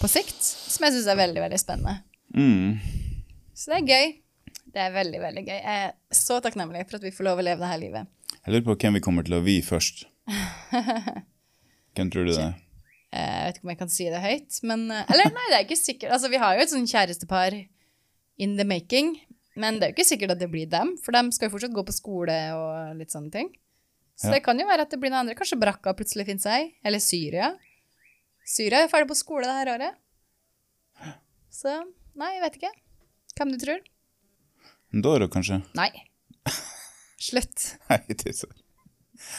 på sikt, som jeg syns er veldig, veldig spennende. Mm. Så det er gøy. Det er veldig, veldig gøy. Jeg er så takknemlig for at vi får lov å leve dette livet. Jeg lurer på hvem vi kommer til å vi først. Hvem tror du det er? Jeg vet ikke om jeg kan si det høyt, men Eller nei, det er ikke sikkert. Altså, vi har jo et sånn kjærestepar in the making, men det er jo ikke sikkert at det blir dem, for de skal jo fortsatt gå på skole og litt sånne ting. Så det kan jo være at det blir noen andre. Kanskje Brakka plutselig finner seg, eller Syria. Syria er ferdig på skole det her året. Så nei, jeg vet ikke. Hvem du tror? Doro, kanskje? Nei. Slutt. Nei, tisser. er så.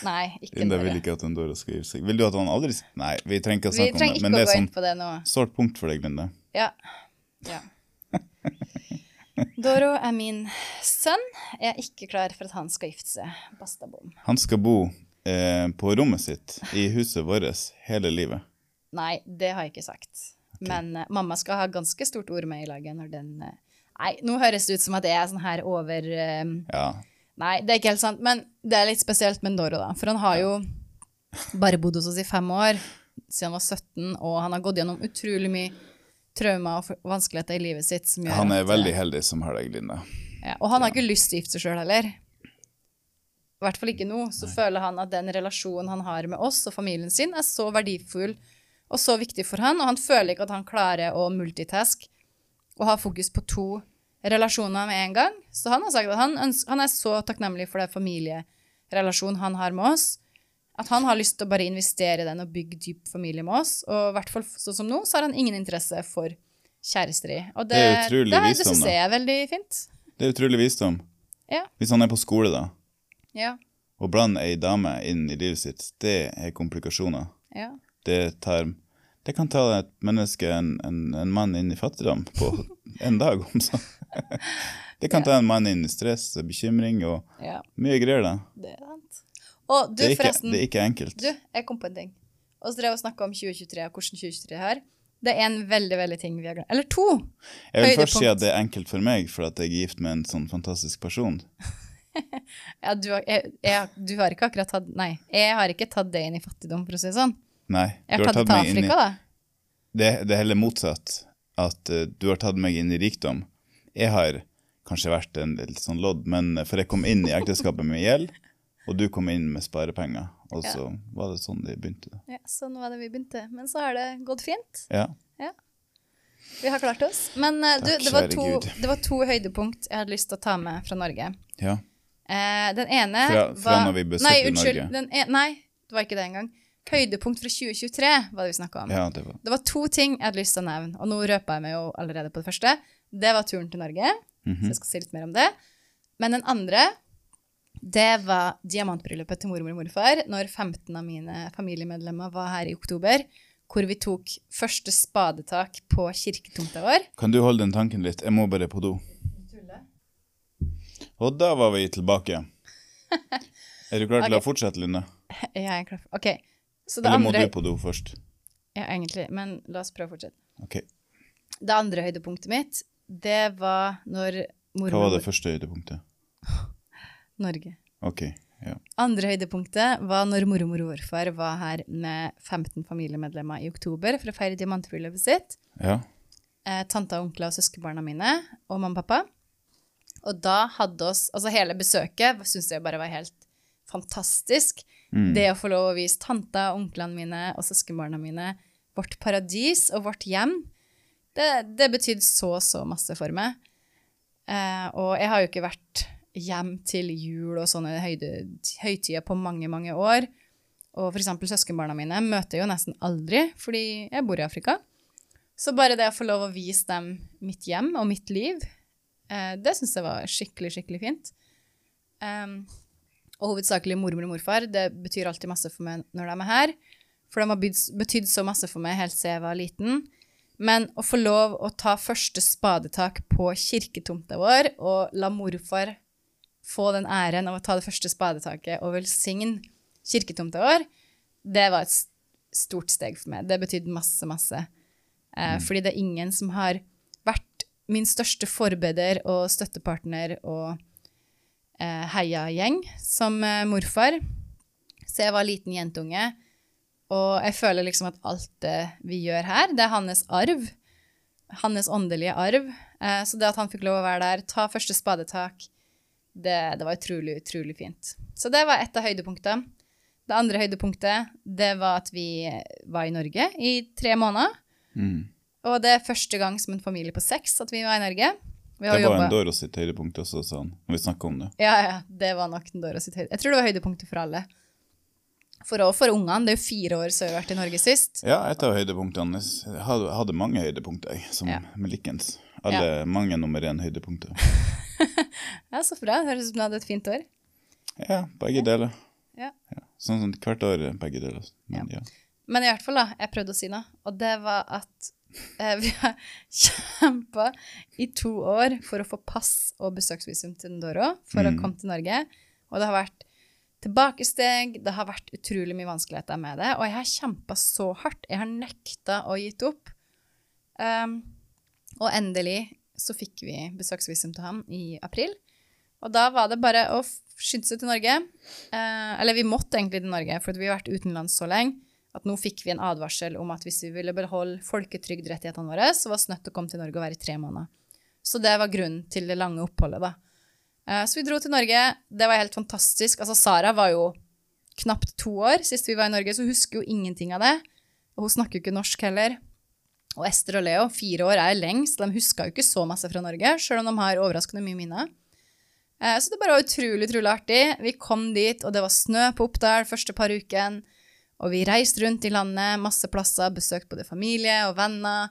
Nei, ikke Linda vil ikke at en Doro skal gi seg. Vil du at han aldri Nei, vi trenger ikke å snakke om det. Vi Men det å er gå sånn inn på det nå. sårt punkt for deg, Linda. Ja. ja. Doro er min sønn. Jeg er ikke klar for at han skal gifte seg. Basta bom. Han skal bo eh, på rommet sitt i huset vårt hele livet. Nei, det har jeg ikke sagt. Men eh, mamma skal ha ganske stort ord med i laget når den eh, Nei, nå høres det ut som at jeg er sånn her over eh, Ja. Nei, det er ikke helt sant. Men det er litt spesielt med Doro, da. For han har jo bare bodd hos oss i fem år, siden han var 17, og han har gått gjennom utrolig mye traumer og vanskeligheter i livet sitt. Han er at, eh, veldig heldig som har deg, Linda. Ja, og han har ikke lyst til å gifte seg sjøl heller. I hvert fall ikke nå. Så føler han at den relasjonen han har med oss og familien sin, er så verdifull og så viktig for han, og han føler ikke at han klarer å multitask og ha fokus på to relasjoner med en gang. Så han har sagt at han, ønsker, han er så takknemlig for den familierelasjonen han har med oss, at han har lyst til å bare investere i den og bygge dyp familie med oss. Og i hvert fall sånn som nå, så har han ingen interesse for kjæresteri. Og det, Det er utrolig det, det visdom, syns da. jeg er veldig fint. Det er utrolig visdom. Ja. Hvis han er på skole, da, Ja. og blander ei dame inn i livet sitt, det er komplikasjoner. Ja. Det tar Det kan ta et menneske, en, en, en mann, inn i fattigdom på en dag, om så. Det kan ta en mann inn i stress og bekymring og mye greier, da. Det. Og du, Det er ikke, forresten. det er ikke enkelt. Du, jeg kom på en ting. Og så drev jeg og snakka om 2023 og hvordan 2023 er. Det er en veldig, veldig ting vi har glemt. Eller to! Jeg vil først si at det er enkelt for meg, for at jeg er gift med en sånn fantastisk person. Ja, du, har, jeg, jeg, du har ikke akkurat tatt Nei, jeg har ikke tatt det inn i fattigdom, for å si det sånn. Nei, Jeg du har tatt tatt meg meg inn i Afrika, da. Det, det er heller motsatt. At uh, du har tatt meg inn i rikdom. Jeg har kanskje vært en litt sånn lodd, men for jeg kom inn i ekteskapet med gjeld, Og du kom inn med sparepenger, og Ja. så var det sånn de begynte. Ja, sånn var det vi begynte. Men så har det gått fint. Ja. Vi har klart oss. Men du, Takk, det var, to, det var to høydepunkt jeg hadde lyst til å ta med fra Norge. ja. Uh, den ene Fra- fra var når vi besøkte nei, unnskyld, Norge. Den e nei, det var ikke det engang. Høydepunkt fra 2023 var det vi snakka om. ja, det var Det var to ting jeg hadde lyst til å nevne, og nå røpa jeg meg jo allerede på det første. Det var turen til Norge, Mhm. så jeg skal si litt mer om det. Men den andre, det var diamantbryllupet til mormor og morfar når 15 av mine familiemedlemmer var her i oktober, hvor vi tok første spadetak på kirketomta vår. Kan du holde den tanken litt? Jeg må bare på do. Og da var vi tilbake. Er du klar til okay. å fortsette, Linda? Jeg er klar for Ok. Så det Eller må andre du på do først? Ja, egentlig, men la oss prøve å fortsette. Ok. Det andre høydepunktet mitt, det var når mormor Hva var det første høydepunktet? Norge. Ok, ja. Andre høydepunktet var når mormor og morfar var her med 15 familiemedlemmer i oktober for å feire diamantbryllupet sitt. Ja, Eh, tanta, onkler og søskenbarna mine og mamma og pappa. Og da hadde oss Altså hele besøket syns jeg bare var helt fantastisk. Mm. Det å få lov å vise tanta, onklene mine og søskenbarna mine vårt paradis og vårt hjem, det, det betydde så, så masse for meg. Eh, og jeg har jo ikke vært hjem til jul og sånne høyde, høytider på mange, mange år. Og eksempel søskenbarna mine møter jeg jo nesten aldri, fordi jeg bor i Afrika. Så bare det å få lov å vise dem mitt hjem og mitt liv, eh, det syns jeg var skikkelig, skikkelig fint. Og hovedsakelig mormor og morfar. Det betyr alltid masse for meg når de er her. For de har betydd så masse for meg helt siden jeg var liten. Men å få lov å ta første spadetak på kirketomta vår og la morfar få den æren av å ta det første spadetaket og velsigne kirketomta vår, det var et stort steg for meg. Det betydde masse, masse. Eh, Fordi det er ingen som har vært min største forbereder og støttepartner og eh, heiagjeng som eh, morfar. Så jeg var liten jentunge, og jeg føler liksom at alt det vi gjør her, det er hans arv. Hans åndelige arv. Eh, så det at han fikk lov å være der, ta første spadetak, det, det var utrolig, utrolig fint. Så det var et av høydepunktene. Det andre høydepunktet, det var at vi var i Norge i tre måneder. Mm. Og det er første gang som en familie på seks at vi var i Norge. Vi Det var jobbet- en Doro sitt høydepunkt også, når vi snakket om det. Ja, ja, det var nok den Dora sitt høydepunkt. Jeg tror det var høydepunktet for alle. For, for ungene. Det er jo fire år siden vi har vært i Norge sist. Ja, et av høydepunktene. Jeg hadde, hadde mange høydepunkter, jeg, som Ja. med likens. Alle, mange nummer én høydepunkter. Ja, Så bra. Det høres ut som du hadde et fint år. Ja, begge deler. Ja. Sånn som hvert år, begge deler. Men ja. Men i hvert fall, da, jeg prøvde å si noe, og det var at eh, vi har kjempa i to år for å få pass og besøksvisum til Ndoro for å Mm. komme til Norge. Og det har vært tilbakesteg, det har vært utrolig mye vanskeligheter med det, og jeg har kjempa så hardt. Jeg har nekta å gitt opp. Um, og endelig så fikk vi besøksvisum til ham i april. Og da var det bare å skynde seg til Norge. Eh, eller vi måtte egentlig til Norge, for vi har vært utenlands så lenge at nå fikk vi en advarsel om at hvis vi ville beholde folketrygdrettighetene våre, så var vi nødt til å komme til Norge og være i tre måneder. Så det var grunnen til det lange oppholdet, da. Eh, så vi dro til Norge. Det var helt fantastisk. Altså, Sara var jo knapt to år sist vi var i Norge, så hun husker jo ingenting av det. Og hun snakker jo ikke norsk heller. Og Ester og Leo, fire år er lengst. De huska jo ikke så masse fra Norge, sjøl om de har overraskende mye minner. Eh, Så det bare var utrolig, utrolig artig. Vi kom dit, og det var snø på Oppdal første par ukene. Og vi reiste rundt i landet, masse plasser, besøkte både familie og venner,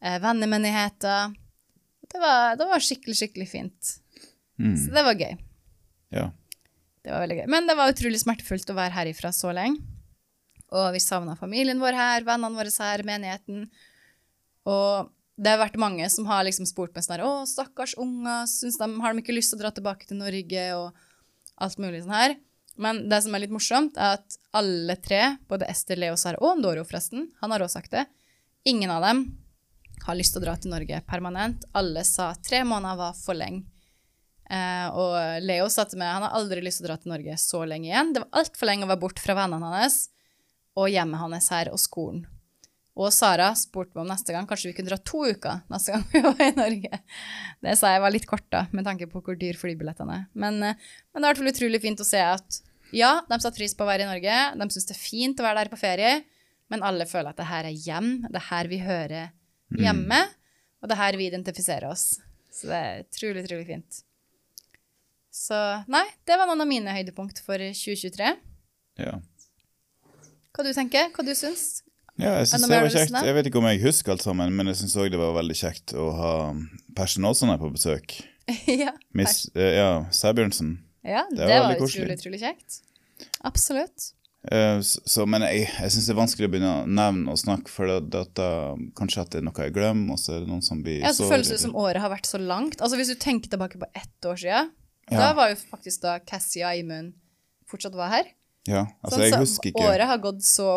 eh, vennemenigheter. Det var, det var skikkelig, skikkelig fint. Mm. Så det var gøy. ja. Det var veldig gøy. Men det var utrolig smertefullt å være herifra så lenge. Og vi savna familien vår her, vennene våre her, menigheten. Og det har vært mange som har liksom spurt meg sånn her Å, stakkars unger, syns de, har de ikke lyst til å dra tilbake til Norge? Og alt mulig sånn her. Men det som er litt morsomt, er at alle tre, både Ester, Leo, Sara og Ndoro forresten, han har også sagt det, ingen av dem har lyst til å dra til Norge permanent. Alle sa tre måneder var for lenge. Eh, og Leo sa til meg han har aldri lyst til å dra til Norge så lenge igjen. Det var altfor lenge å være borte fra vennene hans og hjemmet hans her og skolen. Og Sara spurte meg om neste gang kanskje vi kunne dra to uker neste gang vi var i Norge. Det sa jeg var litt kort, da, med tanke på hvor dyr flybillettene er. Men, eh, men det er i hvert fall utrolig fint å se at Ja, de satte pris på å være i Norge. De syns det er fint å være der på ferie. Men alle føler at det her er hjem. Det er her vi hører hjemme. Og det er her vi identifiserer oss. Så det er utrolig, utrolig fint. Så nei, det var noen av mine høydepunkt for 2023. Ja. Hva du tenker? Hva du syns? Ja, jeg synes det var kjekt. Jeg vet ikke om jeg husker alt sammen, men jeg syns òg det var veldig kjekt å ha Personåsene på besøk. ja, Miss uh, ja, Sæbjørnsen. ja, Det det, var var utrolig, utrolig kjekt. Absolutt. Eh, så, men jeg, jeg syns det er vanskelig å begynne å nevne og snakke, for det, det, det, kanskje at det er noe jeg glemmer, og så er det noen som blir Ja, så føles det som året har vært så langt. Altså Hvis du tenker tilbake på ett år siden, Ja. da var jo faktisk da Cassie og Eimund fortsatt var her. Ja, altså så, jeg så husker ikke Året har gått så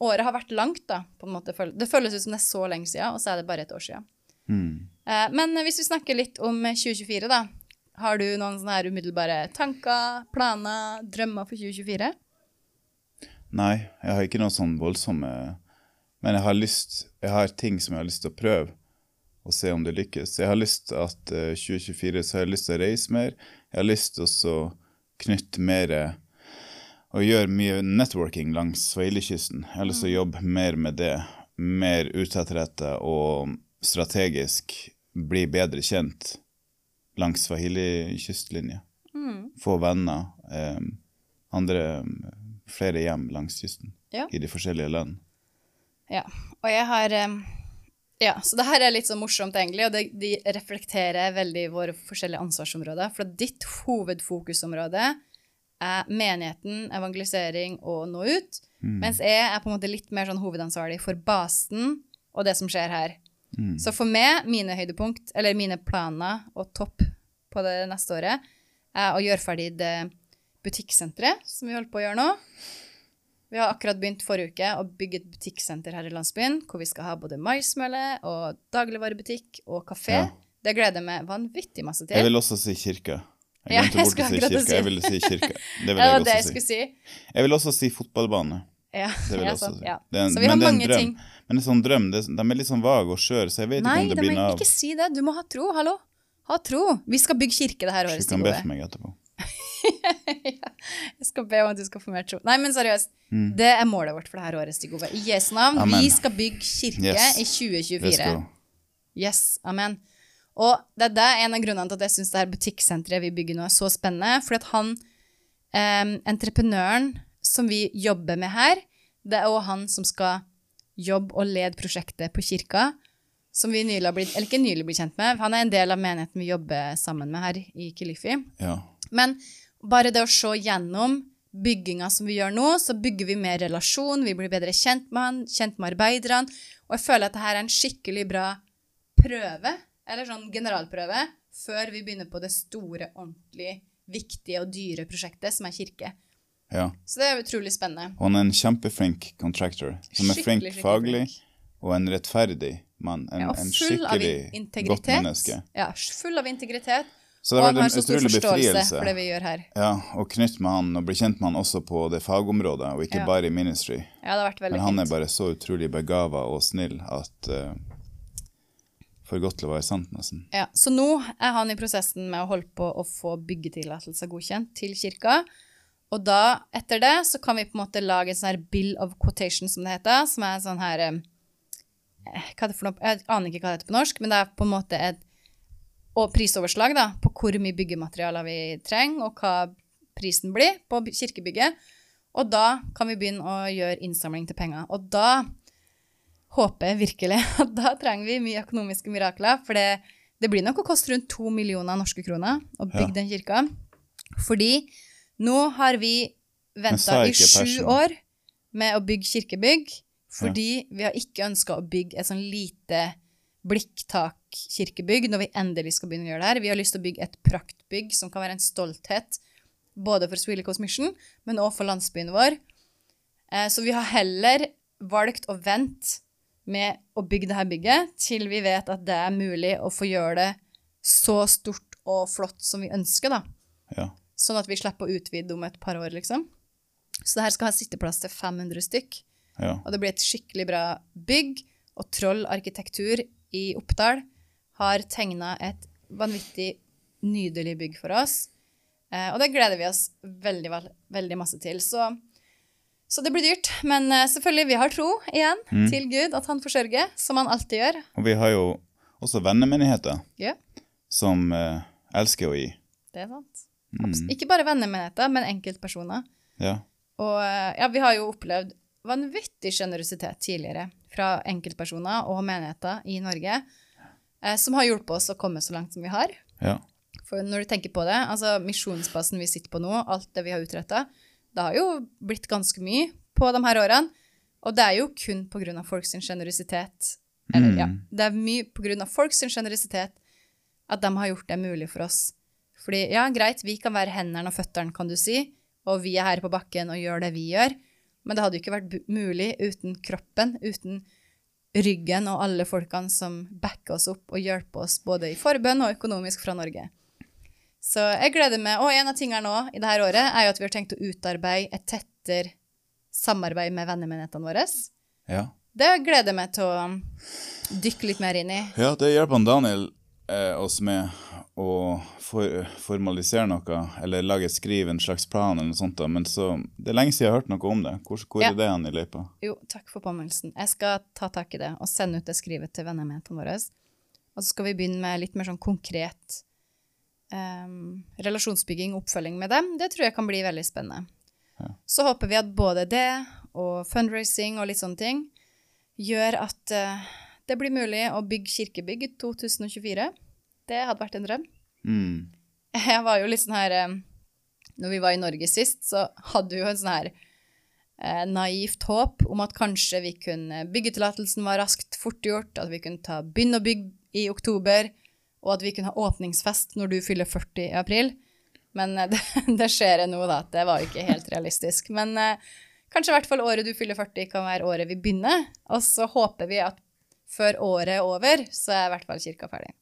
Året har vært langt, da. på en måte. Det føles ut som det er så lenge siden, og så er det bare et år siden. Hmm. Eh, Men hvis vi snakker litt om 2024, da. Har du noen sånne her umiddelbare tanker, planer, drømmer for 2024? Nei, jeg har ikke noen sånn voldsomme Men jeg har lyst Jeg har ting som jeg har lyst til å prøve, og se om det lykkes. Jeg har lyst til at eh, 2024 så har jeg lyst til å reise mer. Jeg har lyst til å knytte mer Og gjøre mye networking langs lyst til å jobbe mer med det. Mer utadrettet og strategisk bli bedre kjent langs Swahili-kystlinja. Få venner. Eh, andre flere hjem langs kysten Ja. i de forskjellige land. Ja. Og jeg har eh, Ja, så det her er litt så morsomt, egentlig, og det, de reflekterer veldig våre forskjellige ansvarsområder. For ditt hovedfokusområde er menigheten, evangelisering og nå ut. Mens jeg er på en måte litt mer sånn hovedansvarlig for basen og det som skjer her. Så for meg, mine høydepunkt, eller mine planer og topp på det neste året, er å gjøre ferdig det butikksenteret som vi holder på å gjøre nå. Vi har akkurat begynt forrige uke å bygge et butikksenter her i landsbyen, hvor vi skal ha både maismølle og dagligvarebutikk og kafé. Ja. Det gleder jeg meg vanvittig masse til. Jeg vil også si kirke. Jeg Ja, jeg bort å si kirke. si Jeg ville si kirke. Det vil ja, jeg også det jeg si. si. Jeg vil også si fotballbane. Ja, Det vil jeg også si. ja. Det en- Så vi har men det en mange ting. Men en sånn drøm, det, de er litt sånn vage og skjøre, så jeg vet Nei, ikke om det de blir noe av. ikke si det. Du må ha tro. Hallo. Ha tro. Vi skal bygge kirke det her året, Du kan be for meg etterpå. Jeg skal be om at du skal få mer tro. Nei, men seriøst. Det er målet vårt for det her året, Stigove. I Jesu navn. Mm. Amen. Vi skal bygge kirke Yes. i 2024. Yes, amen. Og det er det en av grunnene til at jeg syns det her butikksenteret vi bygger nå, er så spennende. Fordi at han, eh, entreprenøren som vi jobber med her, det er òg han som skal jobbe og lede prosjektet på kirka. Som vi nylig har blitt, eller ikke nylig blitt kjent med. Han er en del av menigheten vi jobber sammen med her i Kilifi. Ja. Men bare det å se gjennom bygginga som vi gjør nå, så bygger vi mer relasjon, vi blir bedre kjent med han, kjent med arbeiderne, og jeg føler at dette er en skikkelig bra prøve, eller sånn generalprøve, før vi begynner på det store, ordentlig viktige og dyre prosjektet, som er kirke. ja. Så det er utrolig spennende. Og han er en kjempeflink contractor, som er flink skikkelig faglig, flink. og en rettferdig mann. En, Ja, en skikkelig godt menneske. Ja, full av integritet. Så det har vært en utrolig befrielse. for det vi gjør her. Ja, å knytte med han og bli kjent med han også på det fagområdet, og ikke Ja. bare i ministry. Ja, det har vært veldig Men han er bare så utrolig begava og snill at uh, For godt til å være sant, nesten. Ja, så nå er han i prosessen med å holde på å få byggetillatelse godkjent til kirka. Og da, etter det, så kan vi på en måte lage en sånn her bill of quotation, som det heter, som er en sånn her eh, Hva er det for noe? Jeg aner ikke hva det heter på norsk, men det er på en måte et og prisoverslag da, på hvor mye byggematerialer vi trenger, og hva prisen blir på kirkebygget. Og da kan vi begynne å gjøre innsamling til penger. Og da håper virkelig at da trenger vi mye økonomiske mirakler, for det, det blir nok å koste rundt to millioner norske kroner å bygge Ja. den kirka. Fordi nå har vi venta i sju år med å bygge kirkebygg, fordi vi har ikke ønska å bygge et sånn lite blikktak-kirkebygg når vi endelig skal begynne å gjøre det her. Vi har lyst til å bygge et praktbygg som kan være en stolthet både for Swilly Coast Mission, men også for landsbyen vår. Eh, Så vi har heller valgt å vente med å bygge det her bygget til vi vet at det er mulig å få gjøre det så stort og flott som vi ønsker, da. Ja. Sånn at vi slipper å utvide om et par år, liksom. Så det her skal ha sitteplass til 500 stykk. ja. Og det blir et skikkelig bra bygg. Og Troll arkitektur i Oppdal har tegna et vanvittig nydelig bygg for oss. Eh, og det gleder vi oss veldig, veldig masse til. Så, så det blir dyrt. Men eh, selvfølgelig, vi har tro igjen Mm. til Gud, at han forsørger, som han alltid gjør. Og vi har jo også vennemenigheter Ja, som eh, elsker å gi. det er sant. Mm. Ikke bare vennemenigheter, men enkeltpersoner. Ja. Og eh, ja, vi har jo opplevd vanvittig sjenerøsitet tidligere fra enkeltpersoner og menigheter i Norge, eh, som har hjulpet oss å komme så langt som vi har. ja. For når du tenker på det, altså misjonsbasen vi sitter på nå, alt det vi har utretta, det har jo blitt ganske mye på de her årene. Og det er jo kun av folks sjenerøsitet. Eller ja, Mm. det er mye av folks sjenerøsitet at de har gjort det mulig for oss. Fordi ja, greit, vi kan være hendene og føttene, kan du si, og vi er her på bakken og gjør det vi gjør, men det hadde jo ikke vært mulig uten kroppen, uten ryggen og alle folkene som backer oss opp og hjelper oss både i forbønn og økonomisk fra Norge. Så jeg gleder meg. Og en av tingene nå i dette året er jo at vi har tenkt å utarbeide et tettere samarbeid med vennemenighetene våre. ja. Det gleder jeg meg til å dykke litt mer inn i. Ja, det hjelper Daniel eh, oss med å for, formalisere noe, eller lage et skriv, en slags plan eller noe sånt. da, Men så, det er lenge siden jeg har hørt noe om det. Hvor, hvor Ja. er det han i løypa? Jo, takk for påminnelsen. Jeg skal ta tak i det og sende ut det skrivet til vennemenighetene våre. Og så skal vi begynne med litt mer sånn konkret relasjonsbygging og oppfølging med dem. Det tror jeg kan bli veldig spennende. Ja. Så håper vi at både det og fundraising og litt sånne ting gjør at uh, det blir mulig å bygge kirkebygg i 2024. Det hadde vært en drøm. Mm. Jeg var jo litt sånn her eh, Når vi var i Norge sist, så hadde vi jo en sånn her eh, naivt håp om at kanskje vi kunne Byggetillatelsen var raskt fortgjort, at vi kunne ta, begynne å bygge i oktober, og at vi kunne ha åpningsfest når du fyller 40 i april. Men eh, det, det skjer nå, da. Det var jo ikke helt realistisk. Men eh, kanskje i hvert fall året du fyller 40, kan være året vi begynner. Og så håper vi at før året er over, så er i hvert fall kirka ferdig.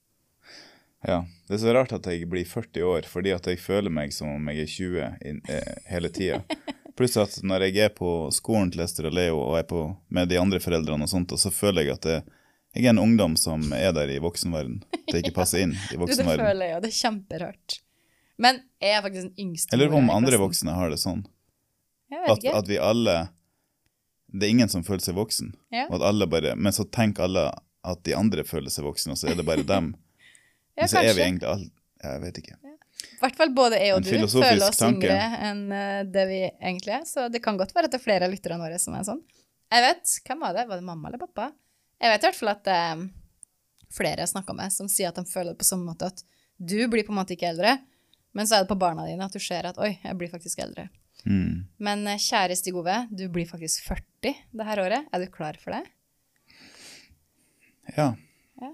Ja. Det er så rart at jeg blir 40 år, fordi at jeg føler meg som om jeg er 20 inn, eh, hele tida. Pluss at når jeg er på skolen til Ester og Leo og er på, med de andre foreldrene, og sånt, og så føler jeg at det, jeg er en ungdom som er der i voksenverden. Jeg ikke passer inn i Du, det føler jeg, og det er kjemperart. Men jeg er faktisk den yngste Jeg lurer på om andre voksne har det sånn. Jeg vet At, at vi alle Det er ingen som føler seg voksen. Ja. Bare, men så tenker alle at de andre føler seg voksne, og så er det bare dem. ja, Men så er vi egentlig alle Jeg vet ikke. I hvert fall både jeg og du føler oss tanke. yngre enn eh, det vi egentlig er. Så det kan godt være at det er flere av lytterne våre som er sånn. Jeg vet, Hvem var det? Var det mamma eller pappa? Jeg vet i hvert fall at er flere jeg snakker med, som sier at de føler det på samme måte at du blir på en måte ikke eldre, men så er det på barna dine at du ser at oi, jeg blir faktisk eldre. Mm. Men eh, kjære Stig Ove, du blir faktisk 40 det her året. Er du klar for det? Ja. Ja.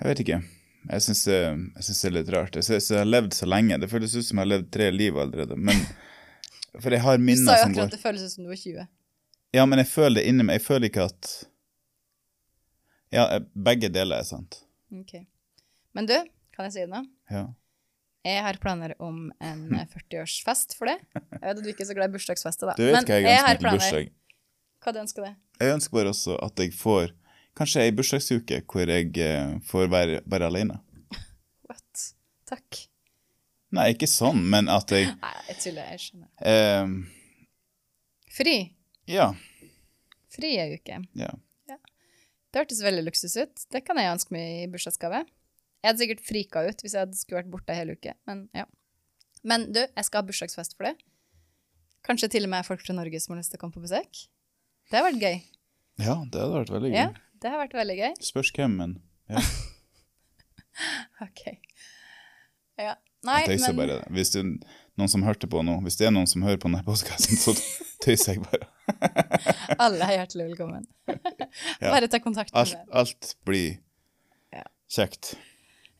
Jeg vet ikke. Jeg syns det, synes det er litt rart. Jeg synes jeg har levd så lenge. Det føles ut som jeg har levd tre liv allerede. Men, for jeg har minner som går Du sa jo akkurat at det føles ut som du var 20. Ja, men jeg føler det inni meg. Jeg føler ikke at Ja, begge deler er sant. Ok. Men du, kan jeg si det nå? Ja. Jeg har planer om en eh, 40-årsfest for det. Jeg vet at du ikke er så glad i bursdagsfester, da. Du vet Men hva jeg har ønsker meg til planer. bursdag? Hva du ønsker deg? Jeg ønsker bare også at jeg får kanskje ei bursdagsuke hvor jeg eh, får være bare alene. What? Takk. Nei, ikke sånn, men at jeg Nei, jeg tuller. Jeg skjønner. eh, Fri. Ja. Fri ei uke. ja. Det hørtes veldig luksus ut. Det kan jeg ønske meg i bursdagsgave. Jeg hadde sikkert frika ut hvis jeg skulle vært borte ei hel uke, men ja. Men du, jeg skal ha bursdagsfest for det. Kanskje til og med folk fra Norge som har lyst til å komme på besøk. Det har vært gøy. Ja, det hadde vært veldig gøy. Ja, det har vært veldig gøy. Spørs hvem, men ja. Ok. Ja. Nei, Jeg tøyser men bare. Hvis det er noen som hørte på nå, hvis det er noen som hører på denne postkassen, så tøyser jeg bare. alle er hjertelig velkommen. Bare ta kontakt med Alt, meg. alt blir Ja. kjekt.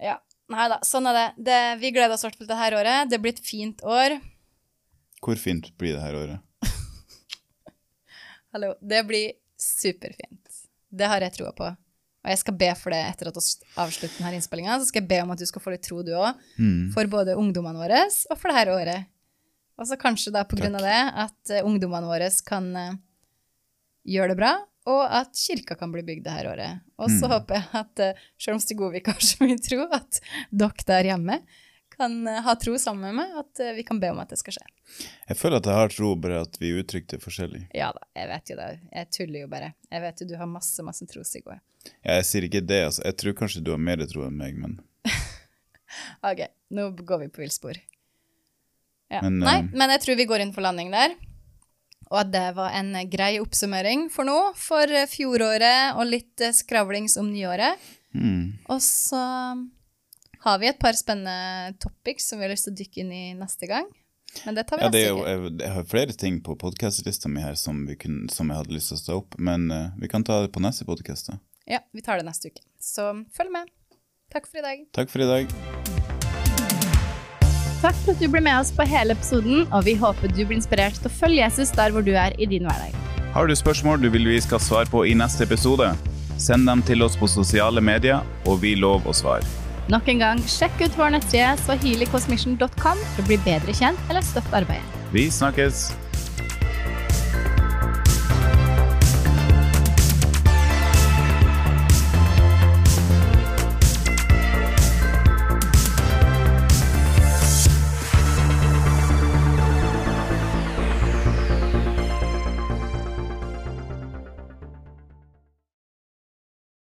Ja. Nei da, sånn er det. det. Vi gleder oss i hvert fall til dette året. Det blir et fint år. Hvor fint blir det her året? Hallo. Det blir superfint. Det har jeg troa på. Og jeg skal be for det etter at vi avslutter denne innspillinga. Så skal jeg be om at du skal få litt tro, du òg. Mm. For både ungdommene våre og for dette året. Og så kanskje da på grunn av det at eh, ungdommene våre kan eh, gjøre det bra, og at kirka kan bli bygd dette året. Og så Mm. håper jeg at, eh, selv om Stig Ovik har så mye tro, at dere der hjemme kan ha tro sammen med meg, at vi kan be om at det skal skje. Jeg føler at jeg har tro, bare at vi uttrykte det forskjellig. Ja da, jeg vet jo det. Jeg tuller jo bare. Jeg vet jo du har masse, masse tro, Sigve. Ja, jeg sier ikke det, altså. Jeg tror kanskje du har mer tro enn meg, men Ok, nå går vi på villspor. Ja. Men, Nei, uh, men jeg tror vi går inn for landing der. Og at det var en eh, grei oppsummering for nå, for eh, fjoråret og litt skravlings om nyåret. Mm. Og så har vi et par spennende topics som vi har lyst til å dykke inn i neste gang. Men det tar vi Ja, neste gang. jeg, jeg har flere ting på podkastlista mi her som, vi kun, som jeg hadde lyst til å stå opp, men uh, vi kan ta det på neste podkast. Ja, vi tar det neste uke. Så følg med. Takk for i dag. Takk for i dag. Takk for at du ble med oss på hele episoden, og vi håper du blir inspirert til å følge Jesus der hvor du er i din hverdag. Har du spørsmål du vil vi skal svare på i neste episode? Send dem til oss på sosiale medier, og vi lover å svare. Nok en gang, sjekk ut vår nettside swahilikosmission.com for å bli bedre kjent eller støtte arbeidet. Vi snakkes!